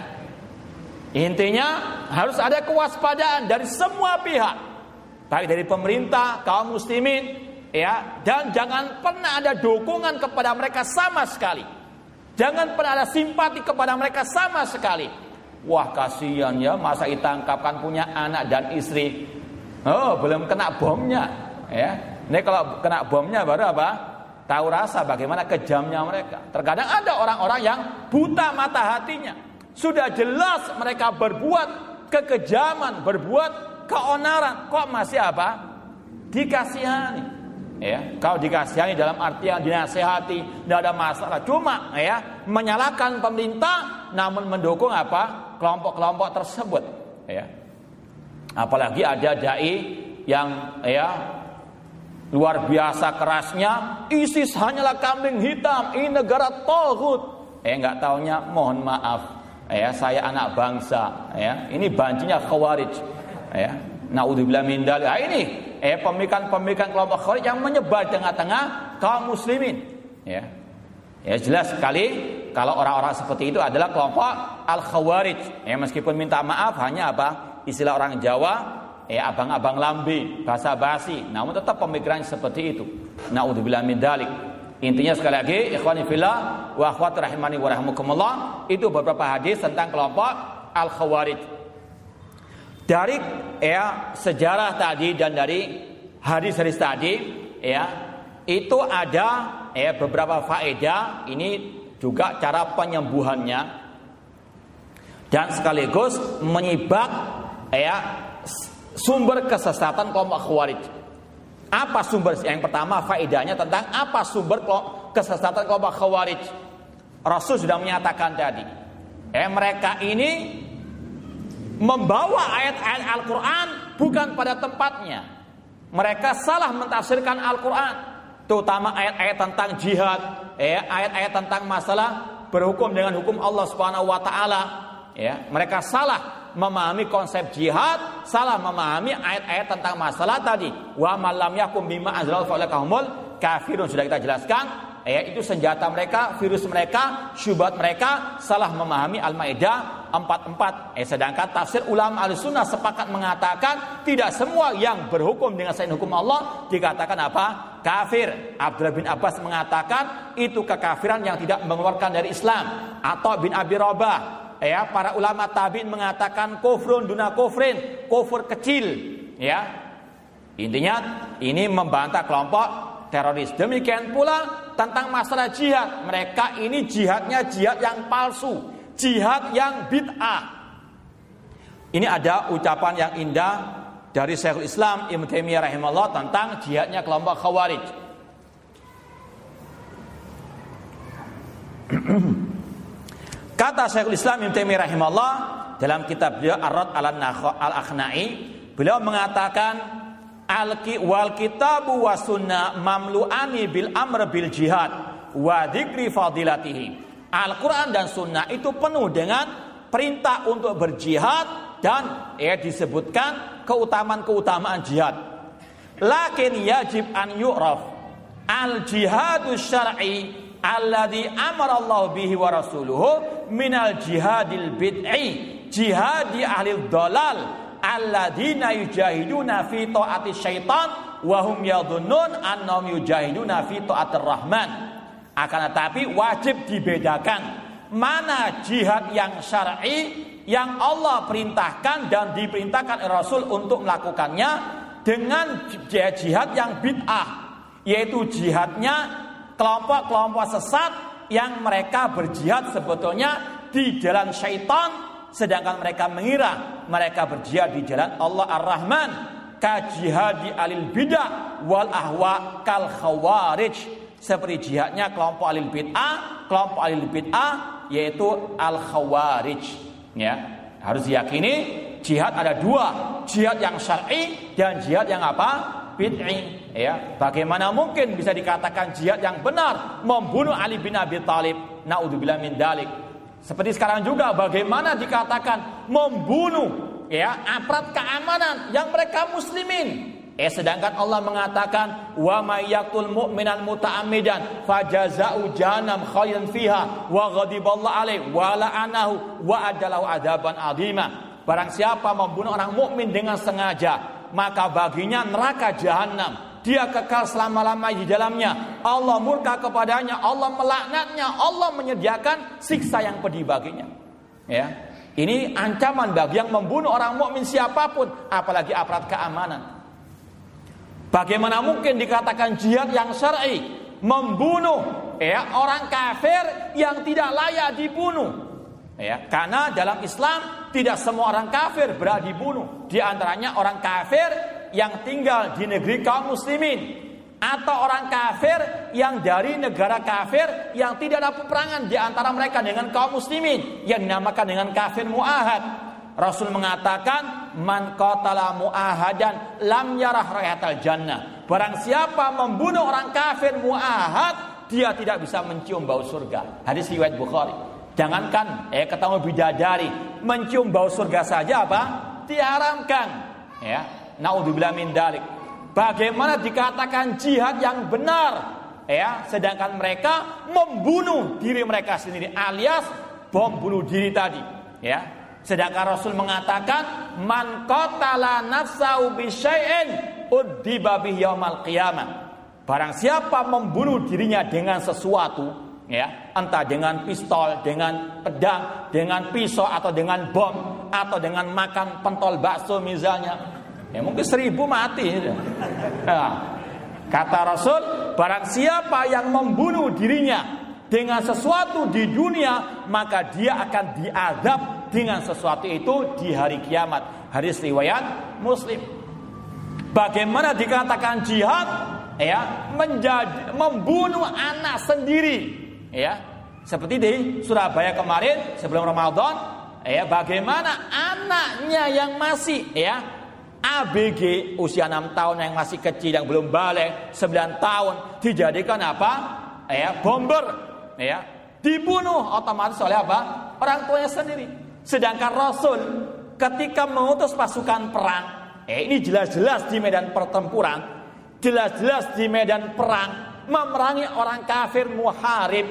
Intinya harus ada kewaspadaan dari semua pihak, baik dari pemerintah, kaum muslimin, ya dan jangan pernah ada dukungan kepada mereka sama sekali jangan pernah ada simpati kepada mereka sama sekali wah kasihan ya masa ditangkapkan punya anak dan istri oh belum kena bomnya ya. Ini kalau kena bomnya baru apa? Tahu rasa bagaimana kejamnya mereka. Terkadang ada orang-orang yang buta mata hatinya. Sudah jelas mereka berbuat kekejaman berbuat keonaran. Kok masih apa? Dikasihani ya. Kau dikasihani dalam artian dinasehati tidak ada masalah. Cuma ya menyalahkan pemerintah namun mendukung apa? Kelompok-kelompok tersebut ya apalagi ada dai yang ya luar biasa kerasnya. ISIS hanyalah kambing hitam. Ini negara tohut eh nggak taunya mohon maaf. Ya saya anak bangsa. Ya ini banjinya khawarij. Ya naudzubillah min dalik. Ah, ini eh pemikiran-pemikiran kelompok Khawarij yang menyebar tengah-tengah kaum muslimin. Ya ya jelas sekali kalau orang-orang seperti itu adalah kelompok al khawarij ya meskipun minta maaf hanya apa istilah orang Jawa ya abang-abang lambe basa basi namun tetap pemikiran seperti itu. Naudzubillah min dalik. Intinya sekali lagi ikhwani fillah wa akhwat rahimani wa rahmukumullah itu beberapa hadis tentang kelompok al khawarij dari ya sejarah tadi dan dari hadis-hadis tadi ya itu ada ya beberapa faedah. Ini juga cara penyembuhannya. Dan sekaligus menyibak ya sumber kesesatan kelompok khawarij. Apa sumber yang pertama faedahnya tentang apa sumber kesesatan kelompok khawarij? Rasul sudah menyatakan tadi. Eh mereka ini membawa ayat-ayat Al-Quran bukan pada tempatnya. Mereka salah mentafsirkan Al-Quran, terutama ayat-ayat tentang jihad, ya, ayat-ayat tentang masalah berhukum dengan hukum Allah Subhanahu Wa Taala. Ya, mereka salah memahami konsep jihad, salah memahami ayat-ayat tentang masalah tadi. Wa malam yakum bima azral fa'alakahumul kafirun sudah kita jelaskan ya itu senjata mereka, virus mereka, syubhat mereka salah memahami Al-Maidah 44. Eh sedangkan tafsir ulama Ahlussunnah sepakat mengatakan tidak semua yang berhukum dengan selain hukum Allah dikatakan apa? kafir. Abdullah bin Abbas mengatakan itu kekafiran yang tidak mengeluarkan dari Islam. Atau bin Abi Robah ya para ulama tabi'in mengatakan kufrun duna kufrin, kufur kecil ya. Intinya ini membantah kelompok teroris. Demikian pula tentang masalah jihad. Mereka ini jihadnya jihad yang palsu, jihad yang bid'ah. Ini ada ucapan yang indah dari Syekhul Islam Ibnu Taimiyah rahimahullah tentang jihadnya kelompok Khawarij. [CLEARS THROAT] Kata Syekhul Islam Ibnu Taimiyah rahimahullah dalam kitab beliau Ar-Rad al-Akhnai, beliau mengatakan Al wal kitabu wa sunnah mamluani bil amr bil jihad wa dzikri fadilatihi. Al-Qur'an dan sunnah itu penuh dengan perintah untuk berjihad dan ya disebutkan keutamaan-keutamaan jihad. Lakin yajib an yu'raf al jihadu syar'i alladhi amara Allah bihi wa rasuluhu minal jihadil bid'i. Jihadi ahli dalal alladzina yujahiduna fi taati syaitan wa hum yadhunnun annahum yujahiduna fi taatir rahman. Akan tetapi wajib dibedakan mana jihad yang syar'i yang Allah perintahkan dan diperintahkan Rasul untuk melakukannya dengan jihad yang bid'ah yaitu jihadnya kelompok-kelompok sesat yang mereka berjihad sebetulnya di jalan syaitan sedangkan mereka mengira mereka berjihad di jalan Allah Ar-Rahman. Kajihadi alil bidah wal ahwa kal khawarij. Seperti jihadnya kelompok alil bid'ah kelompok alil bid'ah yaitu al khawarij ya harus diyakini jihad ada dua. Jihad yang syar'i dan jihad yang apa bid'i. Ya bagaimana mungkin bisa dikatakan jihad yang benar membunuh Ali bin Abi Thalib? Naudzubillah min dalik. Seperti sekarang juga bagaimana dikatakan membunuh ya aparat keamanan yang mereka muslimin? Eh sedangkan Allah mengatakan wa may mu'minan muta'ammidan fajaza'u jahannam khayran fiha wa ghadiballahu alaihi wa la'anahu wa adalahu adaban adima. Barang siapa membunuh orang mukmin dengan sengaja, maka baginya neraka jahanam. Dia kekal selama-lamanya di dalamnya. Allah murka kepadanya, Allah melaknatnya, Allah menyediakan siksa yang pedih baginya. Ya. Ini ancaman bagi yang membunuh orang mukmin siapa pun, apalagi aparat keamanan. Bagaimana mungkin dikatakan jihad yang syar'i membunuh ya orang kafir yang tidak layak dibunuh? Ya, karena dalam Islam tidak semua orang kafir berhak dibunuh. Di antaranya orang kafir yang tinggal di negeri kaum muslimin atau orang kafir yang dari negara kafir yang tidak ada peperangan di antara mereka dengan kaum muslimin yang dinamakan dengan kafir muahad. Rasul mengatakan man qatala muahadan lam yarah rayatal jannah. Barang siapa membunuh orang kafir muahad, dia tidak bisa mencium bau surga. Hadis riwayat Bukhari. Jangankan eh ketemu bidadari, mencium bau surga saja apa? Diharamkan. Ya, naudzubillah min dalik. Bagaimana dikatakan jihad yang benar? Ya, sedangkan mereka membunuh diri mereka sendiri alias bom bunuh diri tadi. Ya, Sedangkan Rasul mengatakan man qatala nafsahu bi syai'in udziba bihi yaumal qiyamah. Barang siapa membunuh dirinya dengan sesuatu, ya, entah dengan pistol, dengan pedang, dengan pisau atau dengan bom atau dengan makan pentol bakso misalnya, ya mungkin seribu mati. Ya. Kata Rasul, barang siapa yang membunuh dirinya dengan sesuatu di dunia, maka dia akan diadab dengan sesuatu itu di hari kiamat. Hadis riwayat Muslim. Bagaimana dikatakan jihad? Ya, menjadi membunuh anak sendiri. Ya, seperti di Surabaya kemarin sebelum Ramadan, ya bagaimana anaknya yang masih ya ABG usia 6 tahun yang masih kecil yang belum balik 9 tahun dijadikan apa? Ya, bomber ya dibunuh otomatis oleh apa? Orang tuanya sendiri. Sedangkan Rasul ketika mengutus pasukan perang, eh ini jelas-jelas di medan pertempuran, jelas-jelas di medan perang memerangi orang kafir muharib.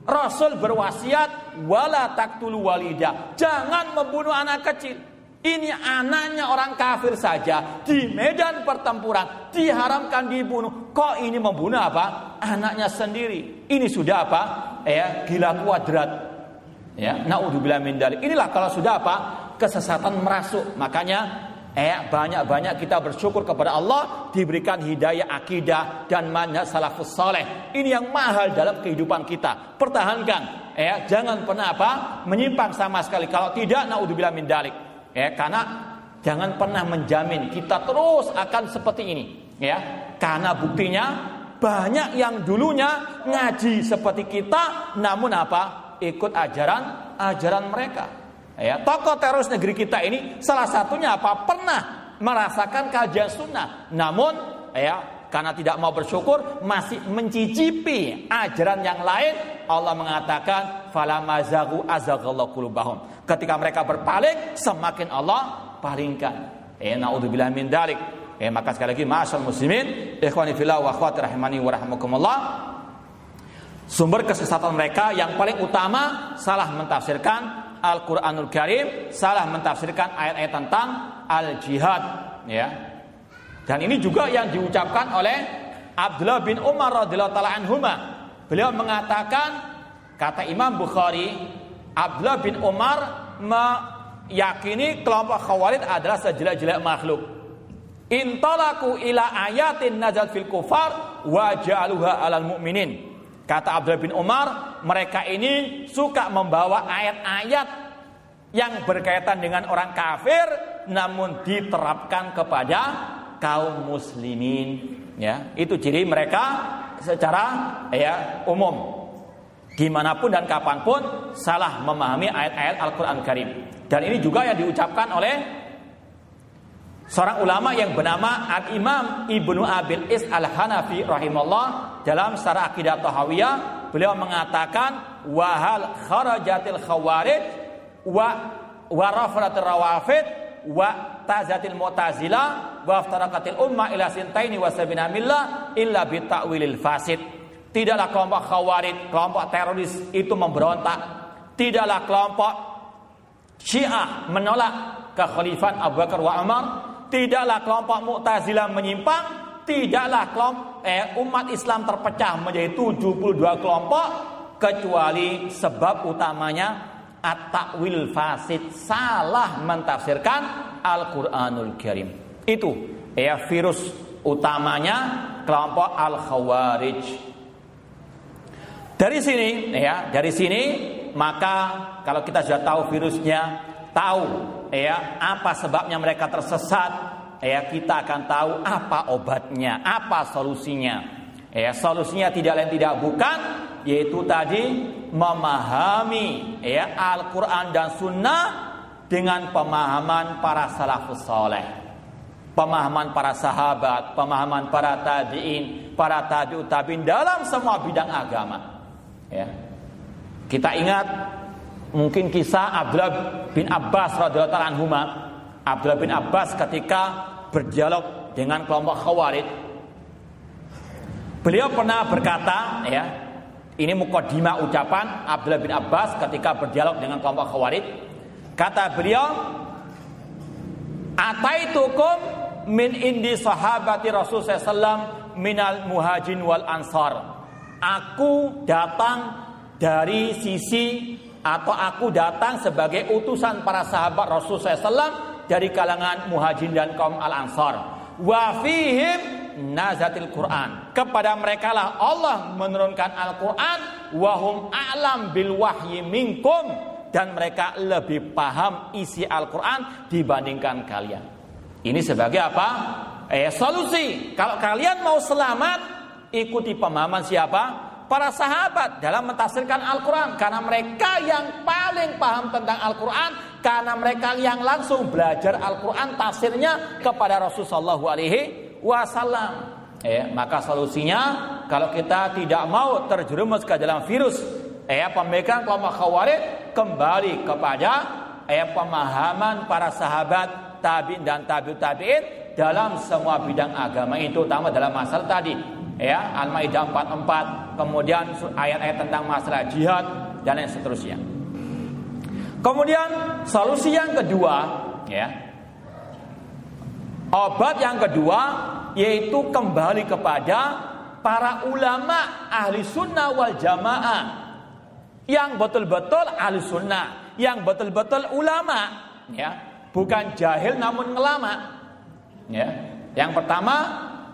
Rasul berwasiat wala taktulu walida, jangan membunuh anak kecil. Ini anaknya orang kafir saja di medan pertempuran diharamkan dibunuh. Kok ini membunuh apa? Anaknya sendiri. Ini sudah apa? Ya, gila kuadrat. Ya, naudzubillah min. Inilah kalau sudah apa? Kesesatan merasuk. Makanya eh banyak-banyak kita bersyukur kepada Allah diberikan hidayah akidah dan manhaj salafus saleh. Ini yang mahal dalam kehidupan kita. Pertahankan. Ya, jangan pernah apa? menyimpang sama sekali. Kalau tidak naudzubillah min dalik. Ya, karena jangan pernah menjamin kita terus akan seperti ini, ya. Karena buktinya banyak yang dulunya ngaji seperti kita namun apa? ikut ajaran ajaran mereka. Ya, tokoh teroris negeri kita ini salah satunya apa? Pernah merasakan kajian sunnah. Namun ya karena tidak mau bersyukur masih mencicipi ajaran yang lain Allah mengatakan fala mazagu azagallahu ketika mereka berpaling semakin Allah palingkan eh naudzubillah min dalik eh maka sekali lagi ma'asal muslimin ikhwani fillah wa akhwati rahimani wa rahmakumullah Sumber kesesatan mereka yang paling utama salah mentafsirkan Al-Qur'anul Karim, salah mentafsirkan ayat-ayat tentang al-jihad, ya. Dan ini juga yang diucapkan oleh Abdullah bin Umar radhiyallahu taala anhuma. Beliau mengatakan kata Imam Bukhari, Abdullah bin Umar meyakini kelompok Khawarij adalah sejelek-jelek makhluk. Intalaku ila ayatin nazal fil kufar wa alal mu'minin Kata Abdullah bin Umar, mereka ini suka membawa ayat-ayat yang berkaitan dengan orang kafir namun diterapkan kepada kaum muslimin. Ya itu ciri mereka secara ya umum. Di mana pun dan kapan pun salah memahami ayat-ayat Al-Quran Karim. Dan ini juga yang diucapkan oleh seorang ulama yang bernama Al-Imam Ibnu Abil Is Al-Hanafi rahimahullah dalam Syarah Aqidah Tahawiyah beliau mengatakan wahal kharajatil khawarij wa wa rafratil rawafid wa tazatil mu'tazilah wa aftaraqatil umma ila sintaini wa sabina millah illa bi ta'wilil fasid. Tidaklah kelompok khawarij kelompok teroris itu memberontak. Tidaklah kelompok Syiah menolak kekhalifan Abu Bakar wa Umar. Tidaklah kelompok Mu'tazilah menyimpang, tidaklah kelompok eh, umat Islam terpecah menjadi 72 kelompok kecuali sebab utamanya at-takwil fasid salah mentafsirkan Al-Qur'anul Karim. Itu ya virus utamanya kelompok Al-Khawarij. Dari sini ya, dari sini maka kalau kita sudah tahu virusnya, tahu ya apa sebabnya mereka tersesat ya kita akan tahu apa obatnya apa solusinya. Ya solusinya tidak lain tidak bukan yaitu tadi memahami ya Al-Qur'an dan sunnah dengan pemahaman para salafus soleh. Pemahaman para sahabat pemahaman para tabi'in para tabi'ut tabi'in dalam semua bidang agama. Ya. Kita ingat mungkin kisah Abdullah bin Abbas radhiyallahu anhu Abdullah bin Abbas ketika berdialog dengan kelompok Khawarij. Beliau pernah berkata ya ini mukadimah ucapan Abdullah bin Abbas ketika berdialog dengan kelompok Khawarij. Kata beliau ataitukum min indi sahabati Rasul sallallahu minal muhajin wal ansar. Aku datang dari sisi atau aku datang sebagai utusan para sahabat Rasul SAW dari kalangan muhajirin dan kaum al-ansar. Wa fihim nazatil Quran. Kepada mereka lah Allah menurunkan Al-Quran. Wahum a'lam bil wahyi minkum. Dan mereka lebih paham isi Al-Quran dibandingkan kalian. Ini sebagai apa? Eh, solusi. Kalau kalian mau selamat, ikuti pemahaman siapa? para sahabat dalam mentafsirkan Al-Quran karena mereka yang paling paham tentang Al-Quran karena mereka yang langsung belajar Al-Quran tafsirnya kepada Rasulullah Alaihi Wasallam. Eh, maka solusinya kalau kita tidak mau terjerumus ke dalam virus eh, pemikiran kelompok khawarij kembali kepada eh, pemahaman para sahabat tabiin dan tabiut tabiin dalam semua bidang agama itu utama dalam masalah tadi ya Al-Maidah 44 kemudian ayat-ayat tentang masalah jihad dan lain seterusnya kemudian solusi yang kedua ya. Obat yang kedua yaitu kembali kepada para ulama ahli sunnah wal jamaah. Yang betul-betul ahli sunnah yang betul-betul ulama ya. Bukan jahil namun ngelama ya. Yang pertama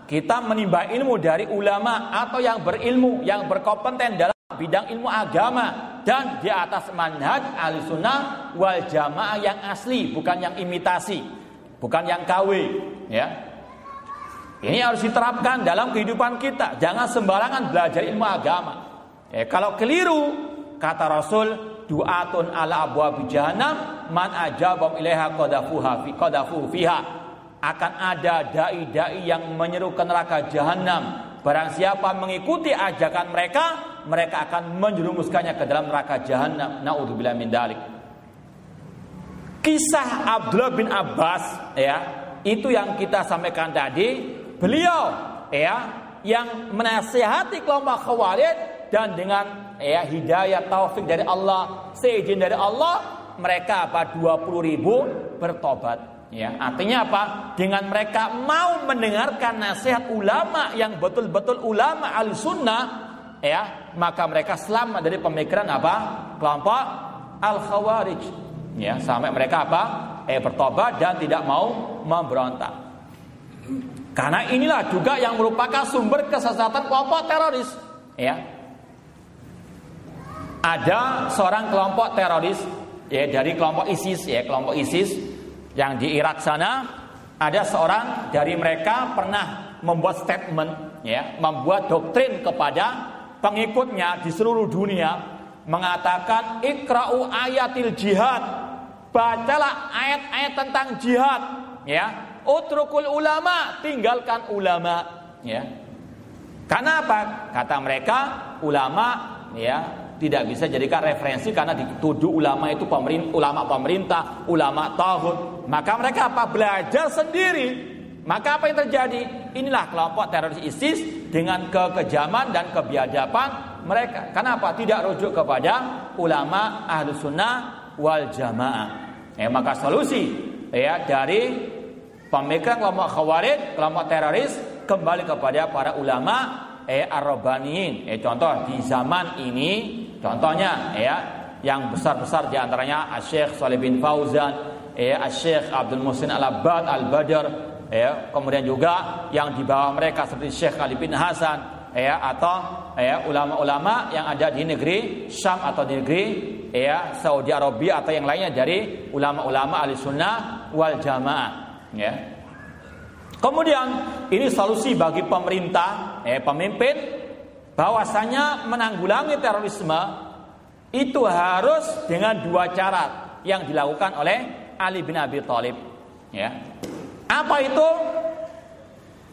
kita menimba ilmu dari ulama atau yang berilmu, yang berkompeten dalam bidang ilmu agama dan di atas manhaj al-sunnah wal jamaah yang asli, bukan yang imitasi, bukan yang KW, ya. Ini harus diterapkan dalam kehidupan kita. Jangan sembarangan belajar ilmu agama. Ya, kalau keliru, kata Rasul, du'atun ala abwabi jahannam man ajabam ilaiha qadafuha fi qadafu fiha akan ada dai-dai yang menyeru ke neraka jahanam. Barang siapa mengikuti ajakan mereka, mereka akan menjerumuskannya ke dalam neraka jahanam. Nauzubillah min dalik. Kisah Abdullah bin Abbas ya, itu yang kita sampaikan tadi. Beliau ya yang menasihati kelompok Khawarij dan dengan ya hidayah taufik dari Allah, seizin dari Allah, mereka apa 20 ribu bertobat. Ya, artinya apa? Dengan mereka mau mendengarkan nasihat ulama yang betul-betul ulama al-sunnah, ya, maka mereka selamat dari pemikiran apa? Kelompok al-khawarij. Ya, sampai mereka apa? Eh bertobat dan tidak mau memberontak. Karena inilah juga yang merupakan sumber kesesatan kelompok teroris, ya. ada seorang kelompok teroris ya dari kelompok ISIS ya kelompok ISIS yang di Irak sana ada seorang dari mereka pernah membuat statement ya membuat doktrin kepada pengikutnya di seluruh dunia mengatakan ikra'u ayatil jihad bacalah ayat-ayat tentang jihad ya utrukul ulama tinggalkan ulama ya karena apa kata mereka ulama ya tidak bisa jadikan referensi karena dituduh ulama itu pemerintah, ulama pemerintah, ulama tauhid. Maka mereka apa? Belajar sendiri. Maka apa yang terjadi? Inilah kelompok teroris ISIS dengan kekejaman dan kebiadaban mereka. Kenapa? Tidak rujuk kepada ulama ahlu sunnah wal jamaah. Eh, maka solusi ya dari pemikiran kelompok khawarij, kelompok teroris kembali kepada para ulama eh arrobaniin. Eh, contoh di zaman ini Contohnya ya, yang besar-besar di antaranya Syekh Saleh bin Fauzan, ya Syekh Abdul Muhsin Al-Abbad Al-Badr, ya, kemudian juga yang di bawah mereka seperti Syekh Ali bin Hasan, ya atau ya ulama-ulama yang ada di negeri Syam atau di negeri ya Saudi Arabia atau yang lainnya dari ulama-ulama ahli sunnah wal jamaah ya kemudian ini solusi bagi pemerintah eh, pemimpin bahwasanya menanggulangi terorisme itu harus dengan dua cara yang dilakukan oleh Ali bin Abi Thalib. Ya. Apa itu?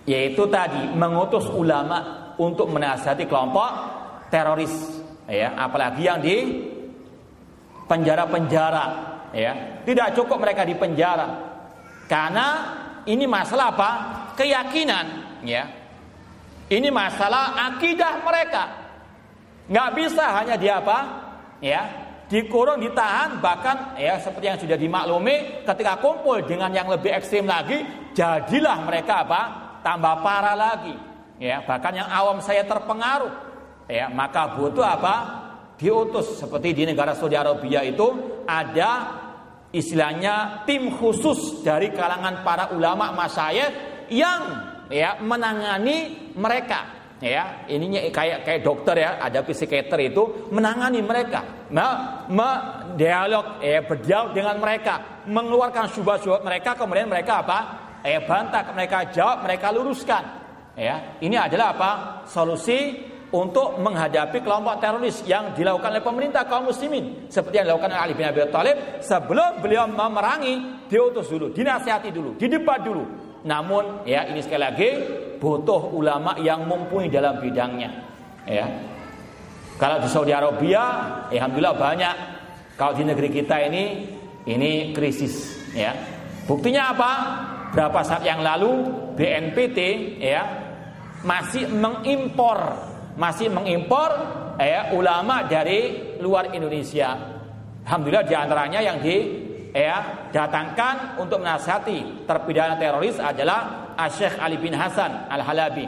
Yaitu tadi mengutus ulama untuk menasihati kelompok teroris, ya, apalagi yang di penjara-penjara, ya. Tidak cukup mereka di penjara. Karena ini masalah apa? Keyakinan, ya. Ini masalah akidah mereka. Nggak bisa hanya di apa? Ya, dikurung, ditahan, bahkan ya seperti yang sudah dimaklumi, ketika kumpul dengan yang lebih ekstrim lagi, jadilah mereka apa? Tambah parah lagi. Ya, bahkan yang awam saya terpengaruh. Ya, maka butuh apa? Diutus seperti di negara Saudi Arabia itu ada istilahnya tim khusus dari kalangan para ulama masyayikh yang ya menangani mereka ya ininya kayak kayak dokter ya ada psikiater itu menangani mereka. Me, me dialog ya berdialog dengan mereka. Mengeluarkan syubhat-syubhat mereka kemudian mereka apa? Ya bantah mereka jawab mereka luruskan. Ya ini adalah apa? Solusi untuk menghadapi kelompok teroris yang dilakukan oleh pemerintah kaum muslimin. Seperti yang dilakukan oleh Ali bin Abi Thalib sebelum beliau memerangi diutus dulu dinasihati dulu didebat dulu namun ya ini sekali lagi butuh ulama yang mumpuni dalam bidangnya. Ya. Kalau di Saudi Arabia, ya alhamdulillah banyak. Kalau di negeri kita ini ini krisis ya. Buktinya apa? Berapa saat yang lalu BNPT ya masih mengimpor masih mengimpor ya ulama dari luar Indonesia. Alhamdulillah di antaranya yang di ya datangkan untuk menasihati terpidana teroris adalah Syekh Ali bin Hasan Al Halabi.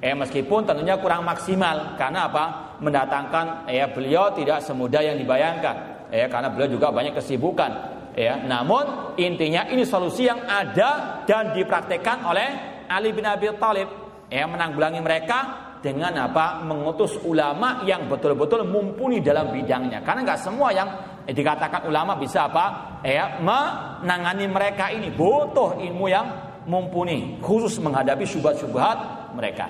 Eh meskipun tentunya kurang maksimal karena apa? Mendatangkan ya beliau tidak semudah yang dibayangkan. Ya karena beliau juga banyak kesibukan. Ya, namun intinya ini solusi yang ada dan dipraktekkan oleh Ali bin Abi Thalib. Ya menanggulangi mereka dengan apa? Mengutus ulama yang betul-betul mumpuni dalam bidangnya. Karena nggak semua yang dikatakan ulama bisa apa? Ya, menangani mereka ini butuh ilmu yang mumpuni khusus menghadapi syubhat-syubhat mereka.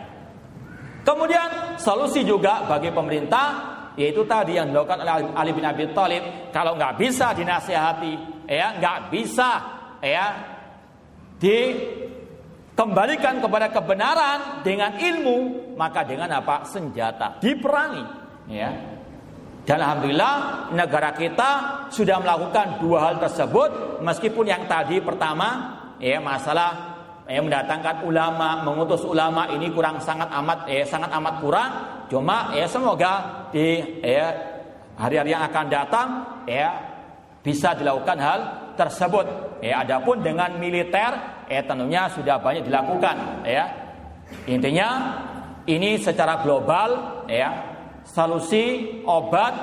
Kemudian solusi juga bagi pemerintah yaitu tadi yang dilakukan oleh Ali bin Abi Thalib kalau nggak bisa dinasihati ya nggak bisa ya dikembalikan kepada kebenaran dengan ilmu maka dengan apa senjata diperangi ya dan alhamdulillah negara kita sudah melakukan dua hal tersebut meskipun yang tadi pertama ya masalah ya mendatangkan ulama, mengutus ulama ini kurang sangat amat ya sangat amat kurang. Cuma ya semoga di ya hari-hari yang akan datang ya bisa dilakukan hal tersebut. Ya adapun dengan militer ya tentunya sudah banyak dilakukan ya. Intinya ini secara global ya solusi obat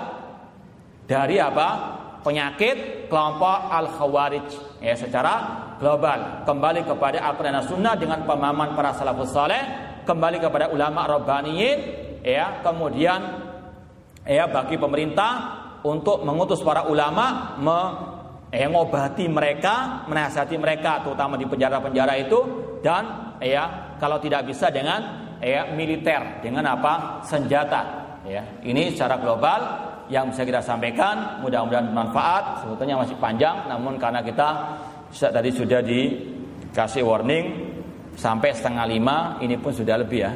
dari apa? penyakit kelompok al-khawarij. Ya secara global. Kembali kepada Al-Qur'an Sunnah dengan pemahaman para salafus saleh. Kembali kepada ulama rabbaniyin. Ya kemudian ya bagi pemerintah untuk mengutus para ulama me, ya, mereka, menasihati mereka terutama di penjara-penjara itu. Dan ya kalau tidak bisa dengan ya militer. Dengan apa? Senjata ya ini secara global yang bisa kita sampaikan mudah-mudahan bermanfaat. Sebetulnya masih panjang namun karena kita tadi sudah dikasih warning sampai setengah lima ini pun sudah lebih ya.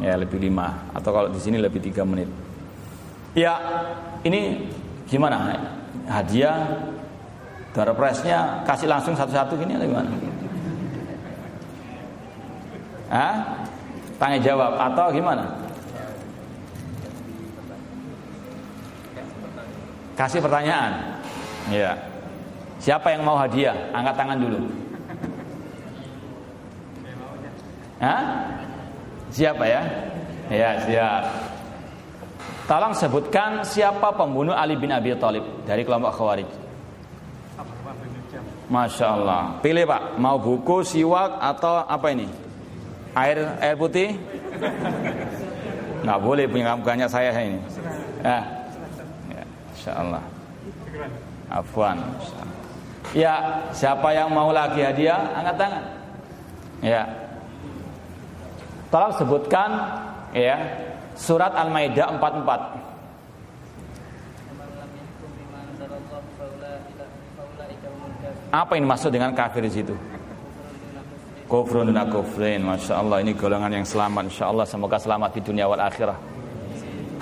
Ya lebih lima atau kalau di sini lebih tiga menit. Ya ini gimana? Hadiah door prize-nya kasih langsung satu-satu gini atau gimana? Hah? tanya jawab atau gimana kasih pertanyaan ya siapa yang mau hadiah angkat tangan dulu Hah? Siapa ya? Ya, siap. Tolong sebutkan siapa pembunuh Ali bin Abi Thalib dari kelompok Khawarij. Masya Allah. Pilih Pak, mau buku, siwak atau apa ini? Air air putih? Nggak boleh punya bukannya saya ini. Ya. Ya Insya Allah. Afwan. Ya, siapa yang mau lagi hadiah? Angkat tangan. Ya, Tolong sebutkan ya surat Al-Maidah 44. Apa yang maksud dengan kafir di situ? Kufrun dan kufrin, masya Allah ini golongan yang selamat, insya Allah semoga selamat di dunia wal akhirah.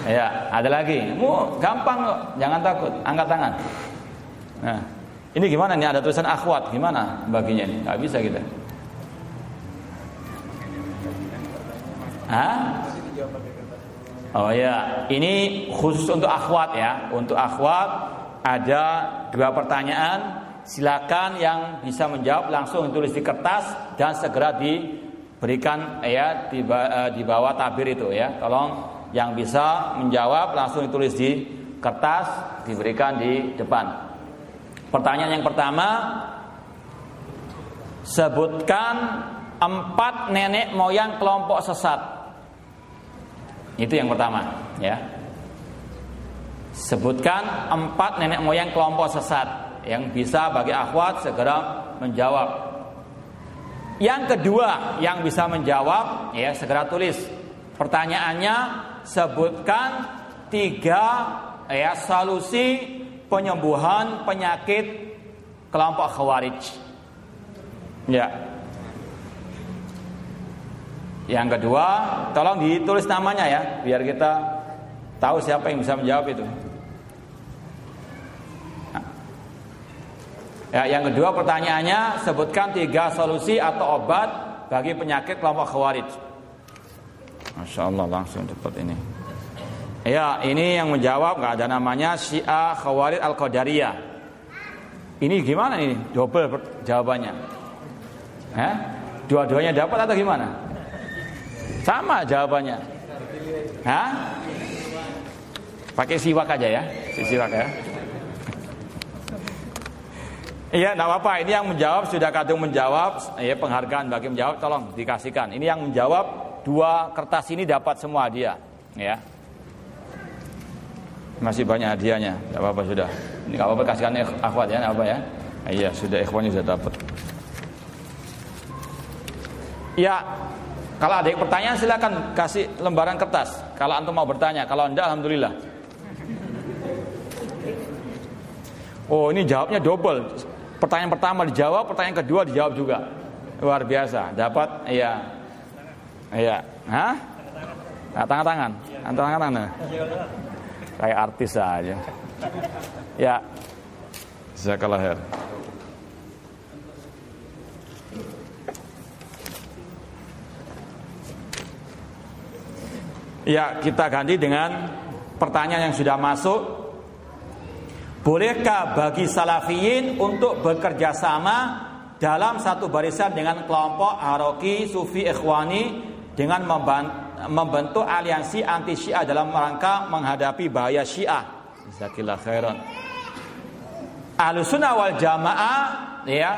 Ya, ada lagi. Mu gampang kok, jangan takut, angkat tangan. Nah, ini gimana nih? Ada tulisan akhwat, gimana baginya ini? Gak bisa kita. Hah? Oh ya, ini khusus untuk akhwat ya. Untuk akhwat ada dua pertanyaan. Silakan yang bisa menjawab langsung tulis di kertas dan segera diberikan ya di, di bawah tabir itu ya. Tolong yang bisa menjawab langsung ditulis di kertas diberikan di depan. Pertanyaan yang pertama, sebutkan empat nenek moyang kelompok sesat. Itu yang pertama, ya. Sebutkan empat nenek moyang kelompok sesat yang bisa bagi akhwat segera menjawab. Yang kedua yang bisa menjawab, ya segera tulis. Pertanyaannya sebutkan tiga ya solusi penyembuhan penyakit kelompok khawarij. Ya, yang kedua, tolong ditulis namanya ya, biar kita tahu siapa yang bisa menjawab itu. Nah. Ya, yang kedua pertanyaannya sebutkan tiga solusi atau obat bagi penyakit kelompok khawarij. Masya Allah langsung cepat ini. Ya, ini yang menjawab nggak ada namanya Syiah Khawarij Al Qadariyah. Ini gimana ini? Double jawabannya. Eh? Dua-duanya dapat atau gimana? Sama jawabannya. Hah? Pakai siwak aja ya, si siwak ya. Iya, tidak apa-apa. Ini yang menjawab sudah kadung menjawab. Ya, penghargaan bagi menjawab, tolong dikasihkan. Ini yang menjawab dua kertas ini dapat semua hadiah. Ya. Masih banyak hadiahnya. Tidak apa-apa sudah. Ini tidak apa-apa kasihkan akhwat ya, apa ya. Iya, sudah ikhwannya sudah dapat. Ya, kalau ada pertanyaan silakan kasih lembaran kertas. Kalau antum mau bertanya, kalau anda alhamdulillah. Oh ini jawabnya double. Pertanyaan pertama dijawab, pertanyaan kedua dijawab juga. Luar biasa. Dapat, iya, iya. Hah? Nah, tangan tangan, antara tangan tangan. Kayak artis aja. Ya. Jazakallah khair. Ya, kita ganti dengan pertanyaan yang sudah masuk. Bolehkah bagi salafiyin untuk bekerja sama dalam satu barisan dengan kelompok Haroki, Sufi, Ikhwani dengan membentuk aliansi anti Syiah dalam rangka menghadapi bahaya Syiah? Jazakallah khairan. Ahlussunnah wal Jamaah ya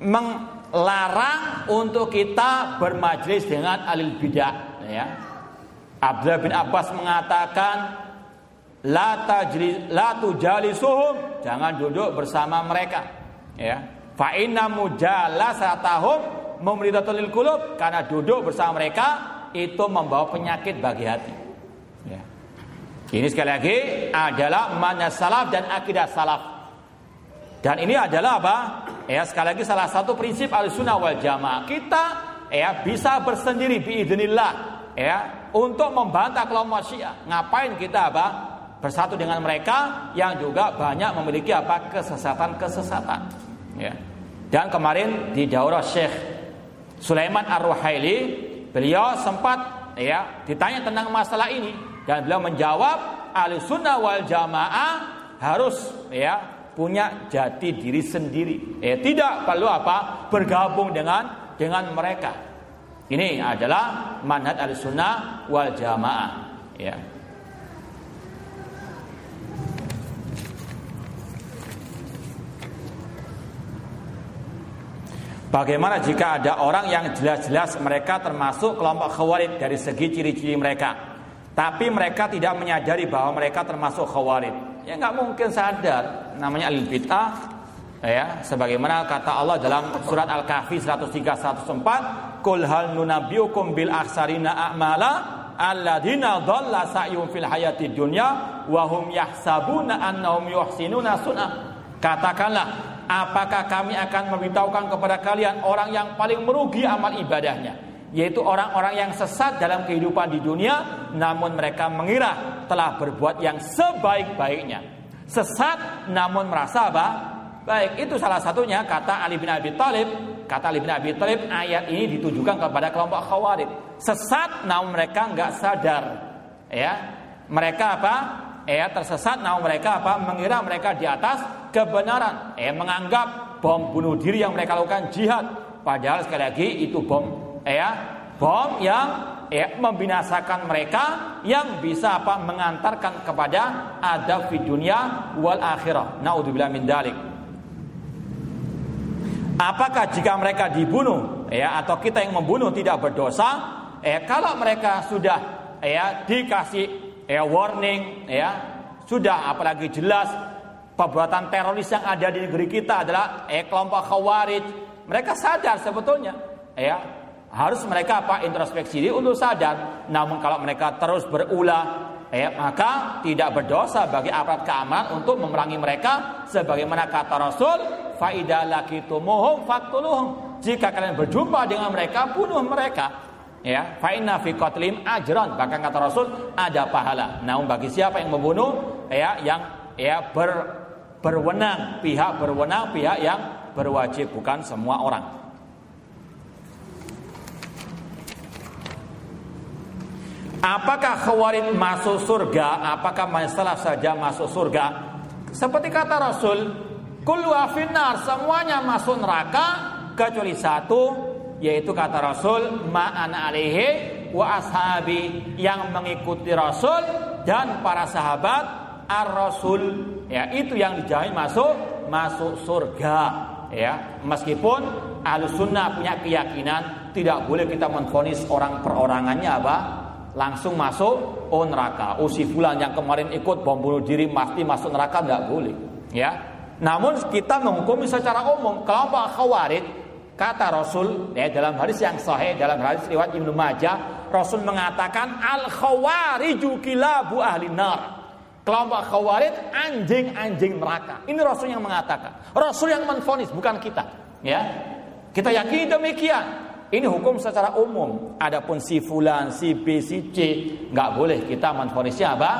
melarang untuk kita bermajlis dengan alil bidah ya Abdullah bin Abbas mengatakan la tajli la tujalisuhum jangan duduk bersama mereka ya fa inna mujalasatahum mumridatul qulub karena duduk bersama mereka itu membawa penyakit bagi hati. Ya. Ini sekali lagi adalah mana salaf dan akidah salaf. Dan ini adalah apa? Ya sekali lagi salah satu prinsip al-sunnah wal jamaah. Kita ya bisa bersendiri biidznillah ya untuk membantah kelompok Syiah ngapain kita apa? Bersatu dengan mereka yang juga banyak memiliki apa? Kesesatan-kesesatan. Ya. Dan kemarin di daurah Syekh Sulaiman Ar-Ruhaili, beliau sempat ya ditanya tentang masalah ini dan beliau menjawab Ahlussunnah wal Jamaah harus ya punya jati diri sendiri. Ya, tidak perlu apa bergabung dengan dengan mereka. Ini adalah manhaj Ahlussunnah wal Jamaah. Ya. Bagaimana jika ada orang yang jelas-jelas mereka termasuk kelompok khawarij dari segi ciri-ciri mereka? Tapi mereka tidak menyadari bahwa mereka termasuk khawarij. Ya nggak mungkin sadar. Namanya alil bid'ah ya, Sebagaimana kata Allah dalam surat Al-Kahfi 103-104 Kul hal nunabiukum bil aksarina a'mala Alladina dhalla sa'yum fil hayati dunya Wahum yahsabuna annahum yuhsinuna sunnah Katakanlah apakah kami akan memberitahukan kepada kalian orang yang paling merugi amal ibadahnya? Yaitu orang-orang yang sesat dalam kehidupan di dunia namun mereka mengira telah berbuat yang sebaik-baiknya. Sesat namun merasa apa? Baik itu salah satunya kata Ali bin Abi Thalib. Kata Ali bin Abi Thalib ayat ini ditujukan kepada kelompok khawarij. Sesat namun mereka nggak sadar. Ya mereka apa ya tersesat namun mereka apa? Mengira mereka di atas kebenaran. Eh menganggap bom bunuh diri yang mereka lakukan jihad. Padahal sekali lagi itu bom ya bom yang ya membinasakan mereka yang bisa apa? Mengantarkan kepada adab di dunia wal akhirah. Naudzubillah min dalik. Apakah jika mereka dibunuh ya atau kita yang membunuh tidak berdosa? Eh kalau mereka sudah ya dikasih ya warning ya sudah apalagi jelas perbuatan teroris yang ada di negeri kita adalah eh, kelompok khawarij. Mereka sadar sebetulnya, ya harus mereka apa introspeksi diri untuk sadar. Namun kalau mereka terus berulah, eh, maka tidak berdosa bagi aparat keamanan untuk memerangi mereka. Sebagaimana kata Rasul, faidah laki tumuhum fatuluhum. Jika kalian berjumpa dengan mereka, bunuh mereka. Ya, fa'inna fi qatlim ajran. Bahkan kata Rasul ada pahala. Namun bagi siapa yang membunuh, ya yang ya ber berwenang, pihak berwenang, pihak yang berwajib bukan semua orang. Apakah khawarij masuk surga? Apakah masalah saja masuk surga? Seperti kata Rasul, kullu afinar semuanya masuk neraka kecuali satu yaitu kata Rasul ma'ana alaihi wa ashabi. Yang mengikuti Rasul dan para sahabat ar-rasul. Ya itu yang dijamin masuk masuk surga. Ya meskipun ahlu sunnah punya keyakinan tidak boleh kita menfonis orang perorangannya apa? Langsung masuk oh neraka. Oh si fulan yang kemarin ikut bom bunuh diri pasti masuk neraka tidak boleh. Ya namun kita menghukumi secara umum kelompok khawarij kata Rasul ya dalam hadis yang sahih dalam hadis riwayat Ibnu Majah Rasul mengatakan al khawariju kilabu ahli nar Kelompok khawarij anjing-anjing neraka. Ini Rasul yang mengatakan. Rasul yang menfonis bukan kita. Ya, kita yakini demikian. Ini hukum secara umum. Adapun si fulan, si B, si C, nggak boleh kita menfonisnya apa?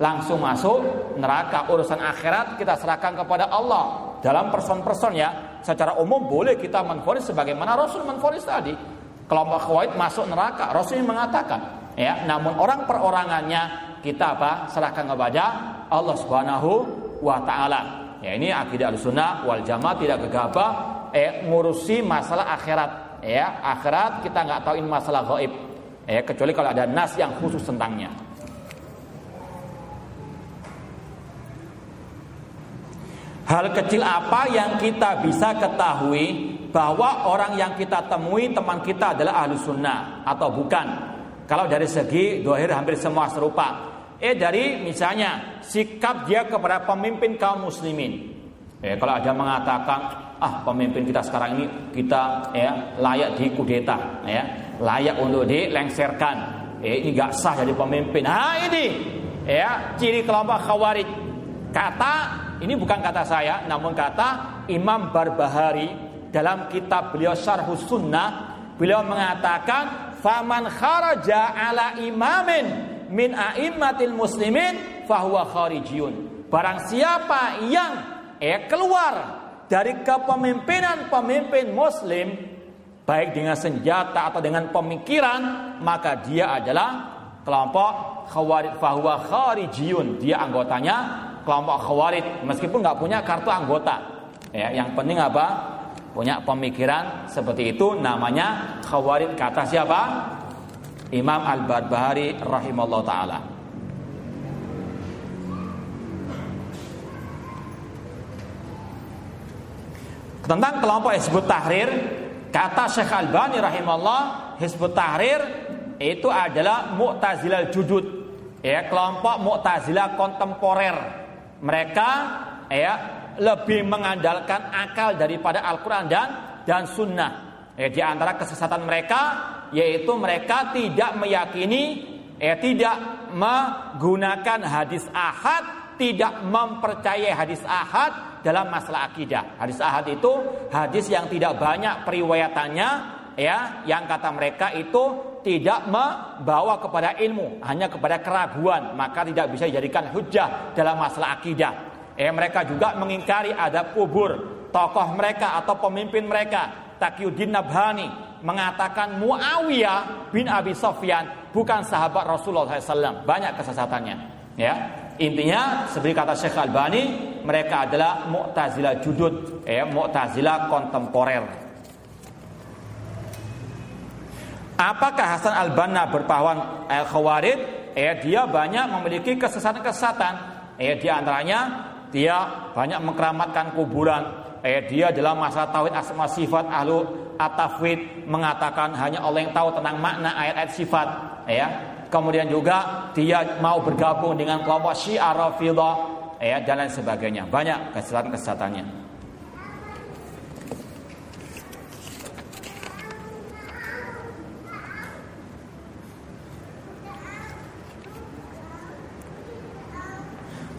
Langsung masuk neraka. Urusan akhirat kita serahkan kepada Allah. Dalam person-person ya, secara umum boleh kita menfonis sebagaimana Rasul menfonis tadi. Kelompok khawarij masuk neraka. Rasul mengatakan. Ya, namun orang perorangannya kita apa serahkan kepada Allah Subhanahu wa taala. Ya ini akidah Ahlussunnah wal Jamaah tidak gegabah eh ngurusi masalah akhirat. Ya, akhirat kita nggak tahu ini masalah gaib. Ya, kecuali kalau ada nas yang khusus tentangnya. Hal kecil apa yang kita bisa ketahui bahwa orang yang kita temui teman kita adalah ahlu sunnah atau bukan? Kalau dari segi dohir hampir semua serupa. Eh dari misalnya sikap dia kepada pemimpin kaum muslimin. Eh kalau ada mengatakan ah pemimpin kita sekarang ini kita ya layak dikudeta ya layak untuk dilengserkan eh ini gak sah jadi pemimpin nah ini ya ciri kelompok khawarij kata ini bukan kata saya namun kata Imam Barbahari dalam kitab beliau Syarhus Sunnah beliau mengatakan faman kharaja ala imamin min a'immatil muslimin fahuwa kharijiyun. Barang siapa yang eh keluar dari kepemimpinan pemimpin muslim baik dengan senjata atau dengan pemikiran maka dia adalah kelompok khawarij fahuwa kharijiyun. Dia anggotanya kelompok khawarij meskipun nggak punya kartu anggota. Ya, yang penting apa? Punya pemikiran seperti itu namanya khawarij kata siapa? Imam Al-Barbahari rahimahullah taala. Tentang kelompok Hizbut Tahrir, kata Syekh Al-Bani rahimahullah, Hizbut Tahrir itu adalah Mu'tazilah Judud, ya, kelompok Mu'tazilah kontemporer. Mereka ya lebih mengandalkan akal daripada Al-Qur'an dan dan sunnah. Ya, di antara kesesatan mereka yaitu mereka tidak meyakini eh tidak menggunakan hadis ahad, tidak mempercayai hadis ahad dalam masalah akidah. Hadis ahad itu hadis yang tidak banyak periwayatannya ya, yang kata mereka itu tidak membawa kepada ilmu, hanya kepada keraguan, maka tidak bisa dijadikan hujah dalam masalah akidah. Eh mereka juga mengingkari ada kubur tokoh mereka atau pemimpin mereka Taqiyuddin Nabhani mengatakan Muawiyah bin Abi Sofyan bukan sahabat Rasulullah SAW. Banyak kesesatannya. Ya, intinya seperti kata Syekh Albani, mereka adalah Mu'tazilah judud, ya, Mu'tazilah kontemporer. Apakah Hasan Al-Banna berpawan Al-Khawarid? Ya, dia banyak memiliki kesesatan-kesesatan. Ya, di antaranya dia banyak mengkeramatkan kuburan, eh, dia dalam masa tauhid asma sifat ahlu atafwid mengatakan hanya Allah yang tahu tentang makna ayat-ayat sifat. Ya. Kemudian juga dia mau bergabung dengan kelompok syiah rafidah ya dan lain sebagainya. Banyak kesesatan-kesesatannya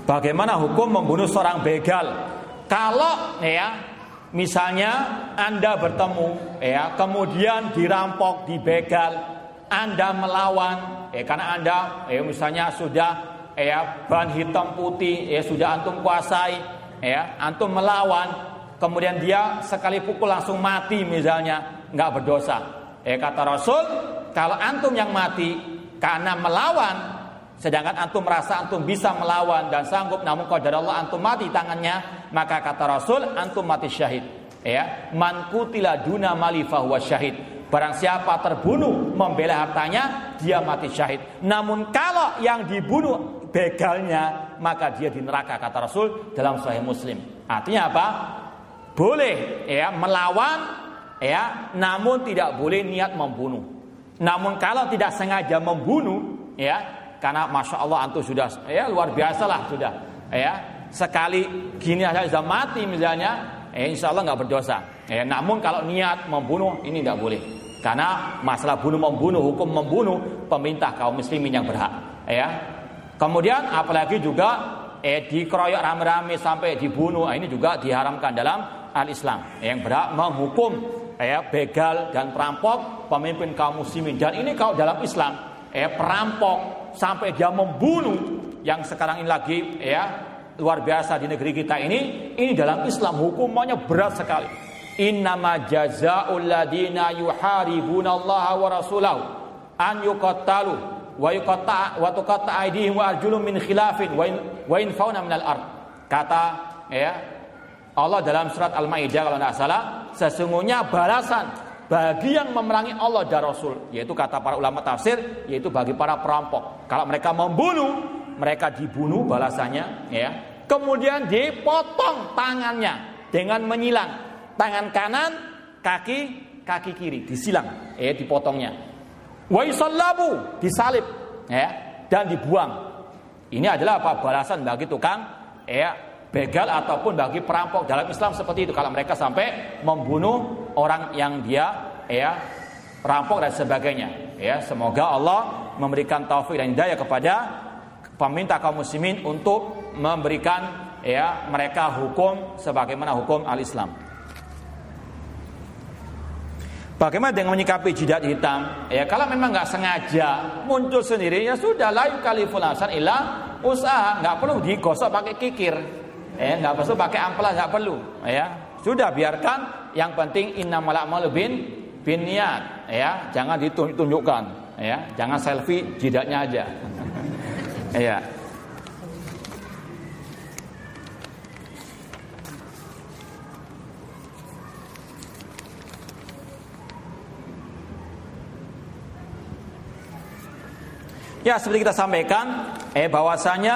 Bagaimana hukum membunuh seorang begal? Kalau ya misalnya Anda bertemu ya kemudian dirampok, dibegal, Anda melawan ya karena Anda ya misalnya sudah ya ban hitam putih ya sudah antum kuasai ya antum melawan kemudian dia sekali pukul langsung mati misalnya nggak berdosa. Ya kata Rasul kalau antum yang mati karena melawan Sedangkan antum merasa antum bisa melawan dan sanggup namun qadar Allah antum mati tangannya, maka kata Rasul antum mati syahid. Ya, man kutila duna mali fahuwa syahid. Barang siapa terbunuh membela hartanya, dia mati syahid. Namun kalau yang dibunuh begalnya, maka dia di neraka kata Rasul dalam Sahih Muslim. Artinya apa? Boleh ya melawan ya, namun tidak boleh niat membunuh. Namun kalau tidak sengaja membunuh ya, karena masya Allah antum sudah ya luar biasa lah sudah. Ya sekali gini aja sudah mati misalnya eh, insya Allah nggak berdosa. Ya namun kalau niat membunuh ini nggak boleh. Karena masalah bunuh membunuh hukum membunuh pemerintah kaum muslimin yang berhak. Ya kemudian apalagi juga eh dikeroyok rame-rame sampai dibunuh. Nah, ini juga diharamkan dalam al-Islam. Yang berhak menghukum ya begal dan perampok pemimpin kaum muslimin. Dan ini kalau dalam Islam eh perampok sampai dia membunuh yang sekarang ini lagi ya luar biasa di negeri kita ini. Ini dalam Islam hukumannya berat sekali. Innama jazaa'ul ladina yuharibuna Allah wa rasulahu an yuqattalu wa yuqatta wa tuqatta aydihim wa arjulum min khilafin wa in, wa in fauna minal ard. Kata ya Allah dalam surat Al-Maidah kalau tidak salah sesungguhnya balasan bagi yang memerangi Allah dan Rasul yaitu kata para ulama tafsir yaitu bagi para perampok. Kalau mereka membunuh mereka dibunuh balasannya ya. Kemudian dipotong tangannya dengan menyilang. Tangan kanan kaki kaki kiri disilang ya dipotongnya. Wa disalib ya dan dibuang. Ini adalah apa? Balasan bagi tukang ya begal ataupun bagi perampok dalam Islam seperti itu kalau mereka sampai membunuh orang yang dia ya rampok dan sebagainya. Ya, semoga Allah memberikan taufik dan hidayah kepada peminta kaum muslimin untuk memberikan ya mereka hukum sebagaimana hukum al-Islam. Bagaimana dengan menyikapi jidat hitam? Ya kalau memang nggak sengaja muncul sendiri ya sudah layu kali nafsan ilah usaha nggak perlu digosok pakai kikir, ya nggak perlu pakai amplas nggak perlu, ya sudah biarkan. Yang penting innamal a'malu bin bin niat, ya jangan ditunjukkan, ya jangan selfie jidatnya aja, [LAUGHS] ya. Ya seperti kita sampaikan, eh bahwasanya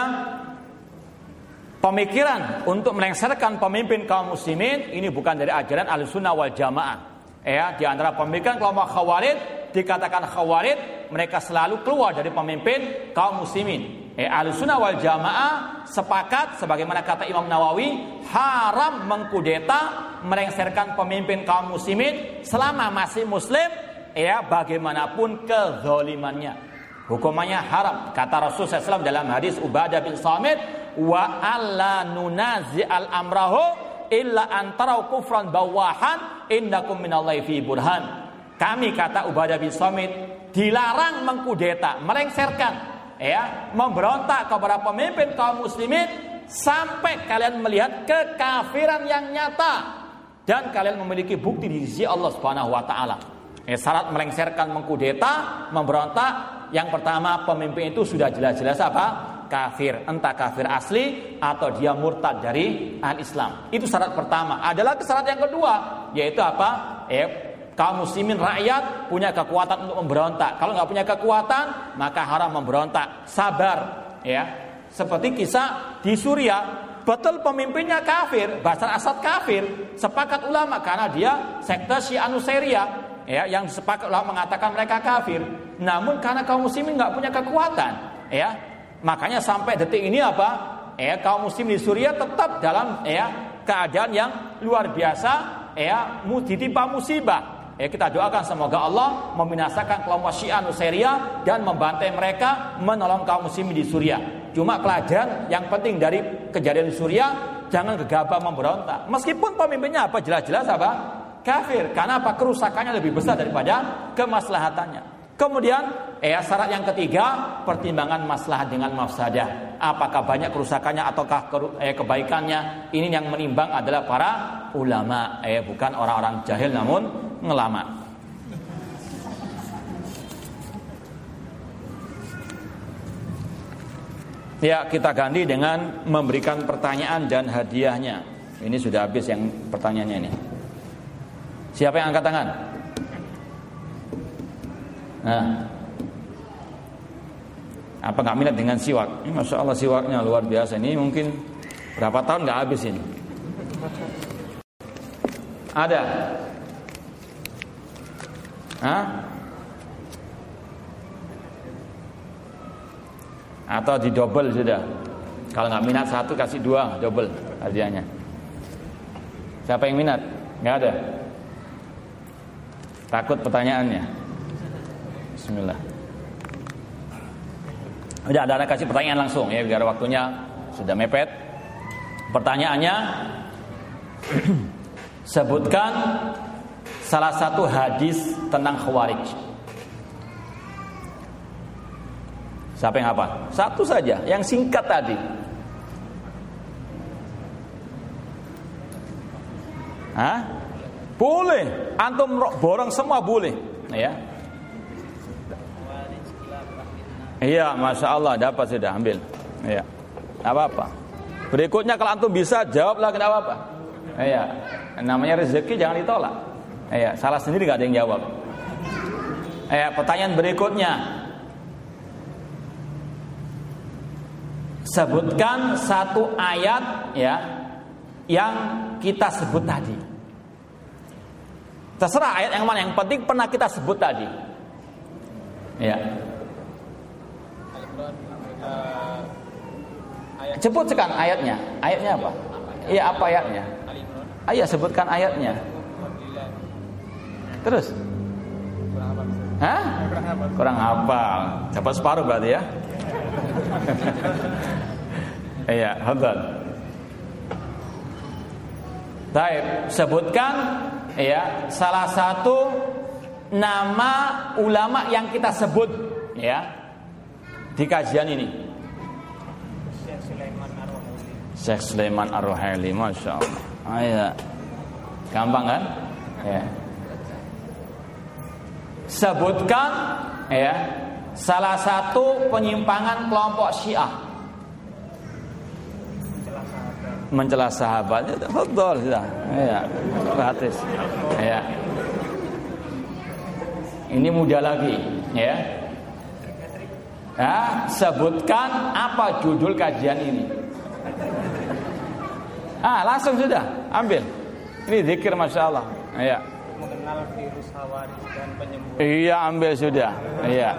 pemikiran untuk melengsarkan pemimpin kaum muslimin ini bukan dari ajaran al-sunnah wal jamaah. Ya, di antara pemikiran kelompok khawarij dikatakan khawarij mereka selalu keluar dari pemimpin kaum muslimin. Eh, al-sunnah wal jamaah sepakat sebagaimana kata Imam Nawawi haram mengkudeta melengsarkan pemimpin kaum muslimin selama masih muslim ya bagaimanapun kezolimannya. Hukumannya haram. Kata Rasul SAW dalam hadis Ubadah bin Samit, wa alla nunazi al amrahu illa antara kufran bawahan innakum minallahi fi burhan. Kami kata Ubadah bin Samit dilarang mengkudeta, melengserkan, ya, memberontak kepada pemimpin kaum muslimin sampai kalian melihat kekafiran yang nyata dan kalian memiliki bukti di sisi Allah Subhanahu wa taala. Eh, syarat melengserkan, mengkudeta, memberontak yang pertama pemimpin itu sudah jelas-jelas apa? Kafir, entah kafir asli atau dia murtad dari al-Islam. Itu syarat pertama. Adalah syarat yang kedua, yaitu apa? Eh, kaum muslimin rakyat punya kekuatan untuk memberontak. Kalau nggak punya kekuatan, maka haram memberontak. Sabar, ya. Seperti kisah di Suriah, betul pemimpinnya kafir, Basar Asad kafir, sepakat ulama karena dia sekte Syiah Nusairia ya yang sepakat mengatakan mereka kafir. Namun karena kaum muslimin nggak punya kekuatan, ya makanya sampai detik ini apa? Ya kaum muslim di Suriah tetap dalam ya keadaan yang luar biasa, ya ditimpa musibah. Ya kita doakan semoga Allah membinasakan kelompok Syiah Nusairia dan membantai mereka menolong kaum muslimin di Suriah. Cuma pelajaran yang penting dari kejadian di Suriah jangan gegabah memberontak. Meskipun pemimpinnya apa jelas-jelas apa? Kafir karena apa kerusakannya lebih besar daripada kemaslahatannya. Kemudian eh syarat yang ketiga pertimbangan maslahat dengan mafsadah. Apakah banyak kerusakannya ataukah eh, kebaikannya? Ini yang menimbang adalah para ulama, eh bukan orang-orang jahil namun ngelama. Ya, kita ganti dengan memberikan pertanyaan dan hadiahnya. Ini sudah habis yang pertanyaannya ini. Siapa yang angkat tangan? Nah, apa nggak minat dengan siwak? Ini Masya Allah siwaknya luar biasa. Ini mungkin berapa tahun nggak habis ini? Ada? Hah? Atau di double sudah? Kalau nggak minat satu kasih dua double hadiahnya. Siapa yang minat? Nggak ada. Takut pertanyaannya. Bismillah. Udah ada kasih pertanyaan langsung ya biar waktunya sudah mepet. Pertanyaannya [CLEARS THROAT] sebutkan salah satu hadis tentang khawarij. Siapa yang apa? Satu saja, yang singkat tadi. Hah? Boleh, antum borong semua boleh, ya. Iya, masya Allah dapat sudah ambil. Iya, apa apa. Berikutnya kalau antum bisa jawablah kenapa apa. Iya, namanya rezeki jangan ditolak. Iya, salah sendiri gak ada yang jawab. Iya, pertanyaan berikutnya. Sebutkan satu ayat ya yang kita sebut tadi. Terserah ayat yang mana, yang penting pernah kita sebut tadi. Ya. Sebutkan ayatnya. Ayatnya apa? Iya, apa ayatnya? Ayah sebutkan ayatnya. Terus? Hah? Kurang hafal. Dapat separuh berarti ya? [LAUGHS] Iya, hadal. Baik, sebutkan ya salah satu nama ulama yang kita sebut ya di kajian ini. Syekh Sulaiman Ar-Ruhaili, Masya Allah. Ah, ya. Gampang kan? Ya. Sebutkan ya salah satu penyimpangan kelompok Syiah mencela sahabat itu betul sudah ya gratis. Ya. Ini mudah lagi ya. Ya sebutkan apa judul kajian ini. Ah langsung sudah ambil. Ini zikir masya Allah. Ya. Mengenal virus hawari dan penyembuh. Iya ambil sudah. Iya.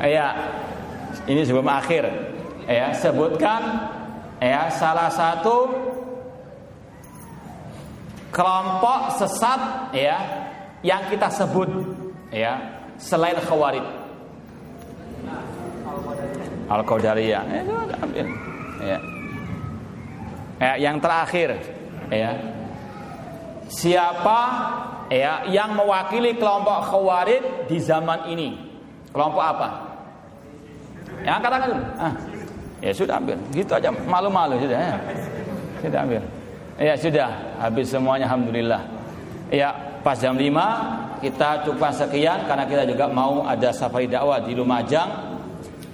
Iya. Ini sebelum akhir ya sebutkan. Ya salah satu kelompok sesat ya yang kita sebut ya selain khawarij. Al qadariyah ya, ya. ya yang terakhir ya. Siapa ya yang mewakili kelompok khawarij di zaman ini? Kelompok apa? Yang katakan dulu. Ah Ya sudah ambil. Gitu aja malu-malu sudah ya. Sudah ambil. Ya sudah, habis semuanya alhamdulillah. Ya, pas jam 5 kita cukup sekian karena kita juga mau ada safari dakwah di Lumajang.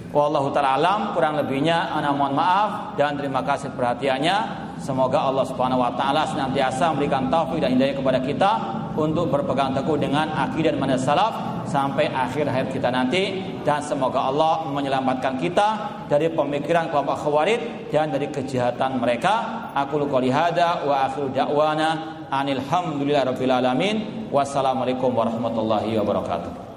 Wallahu taala alam, kurang lebihnya ana mohon maaf dan terima kasih perhatiannya. Semoga Allah Subhanahu wa taala senantiasa memberikan taufik dan hidayah kepada kita untuk berpegang teguh dengan akidah dan manhaj salaf sampai akhir hayat kita nanti dan semoga Allah menyelamatkan kita dari pemikiran kelompok khawarij dan dari kejahatan mereka. Aku qouli hada wa akhiru da'wana anil hamdulillahi rabbil alamin. Wassalamualaikum warahmatullahi wabarakatuh.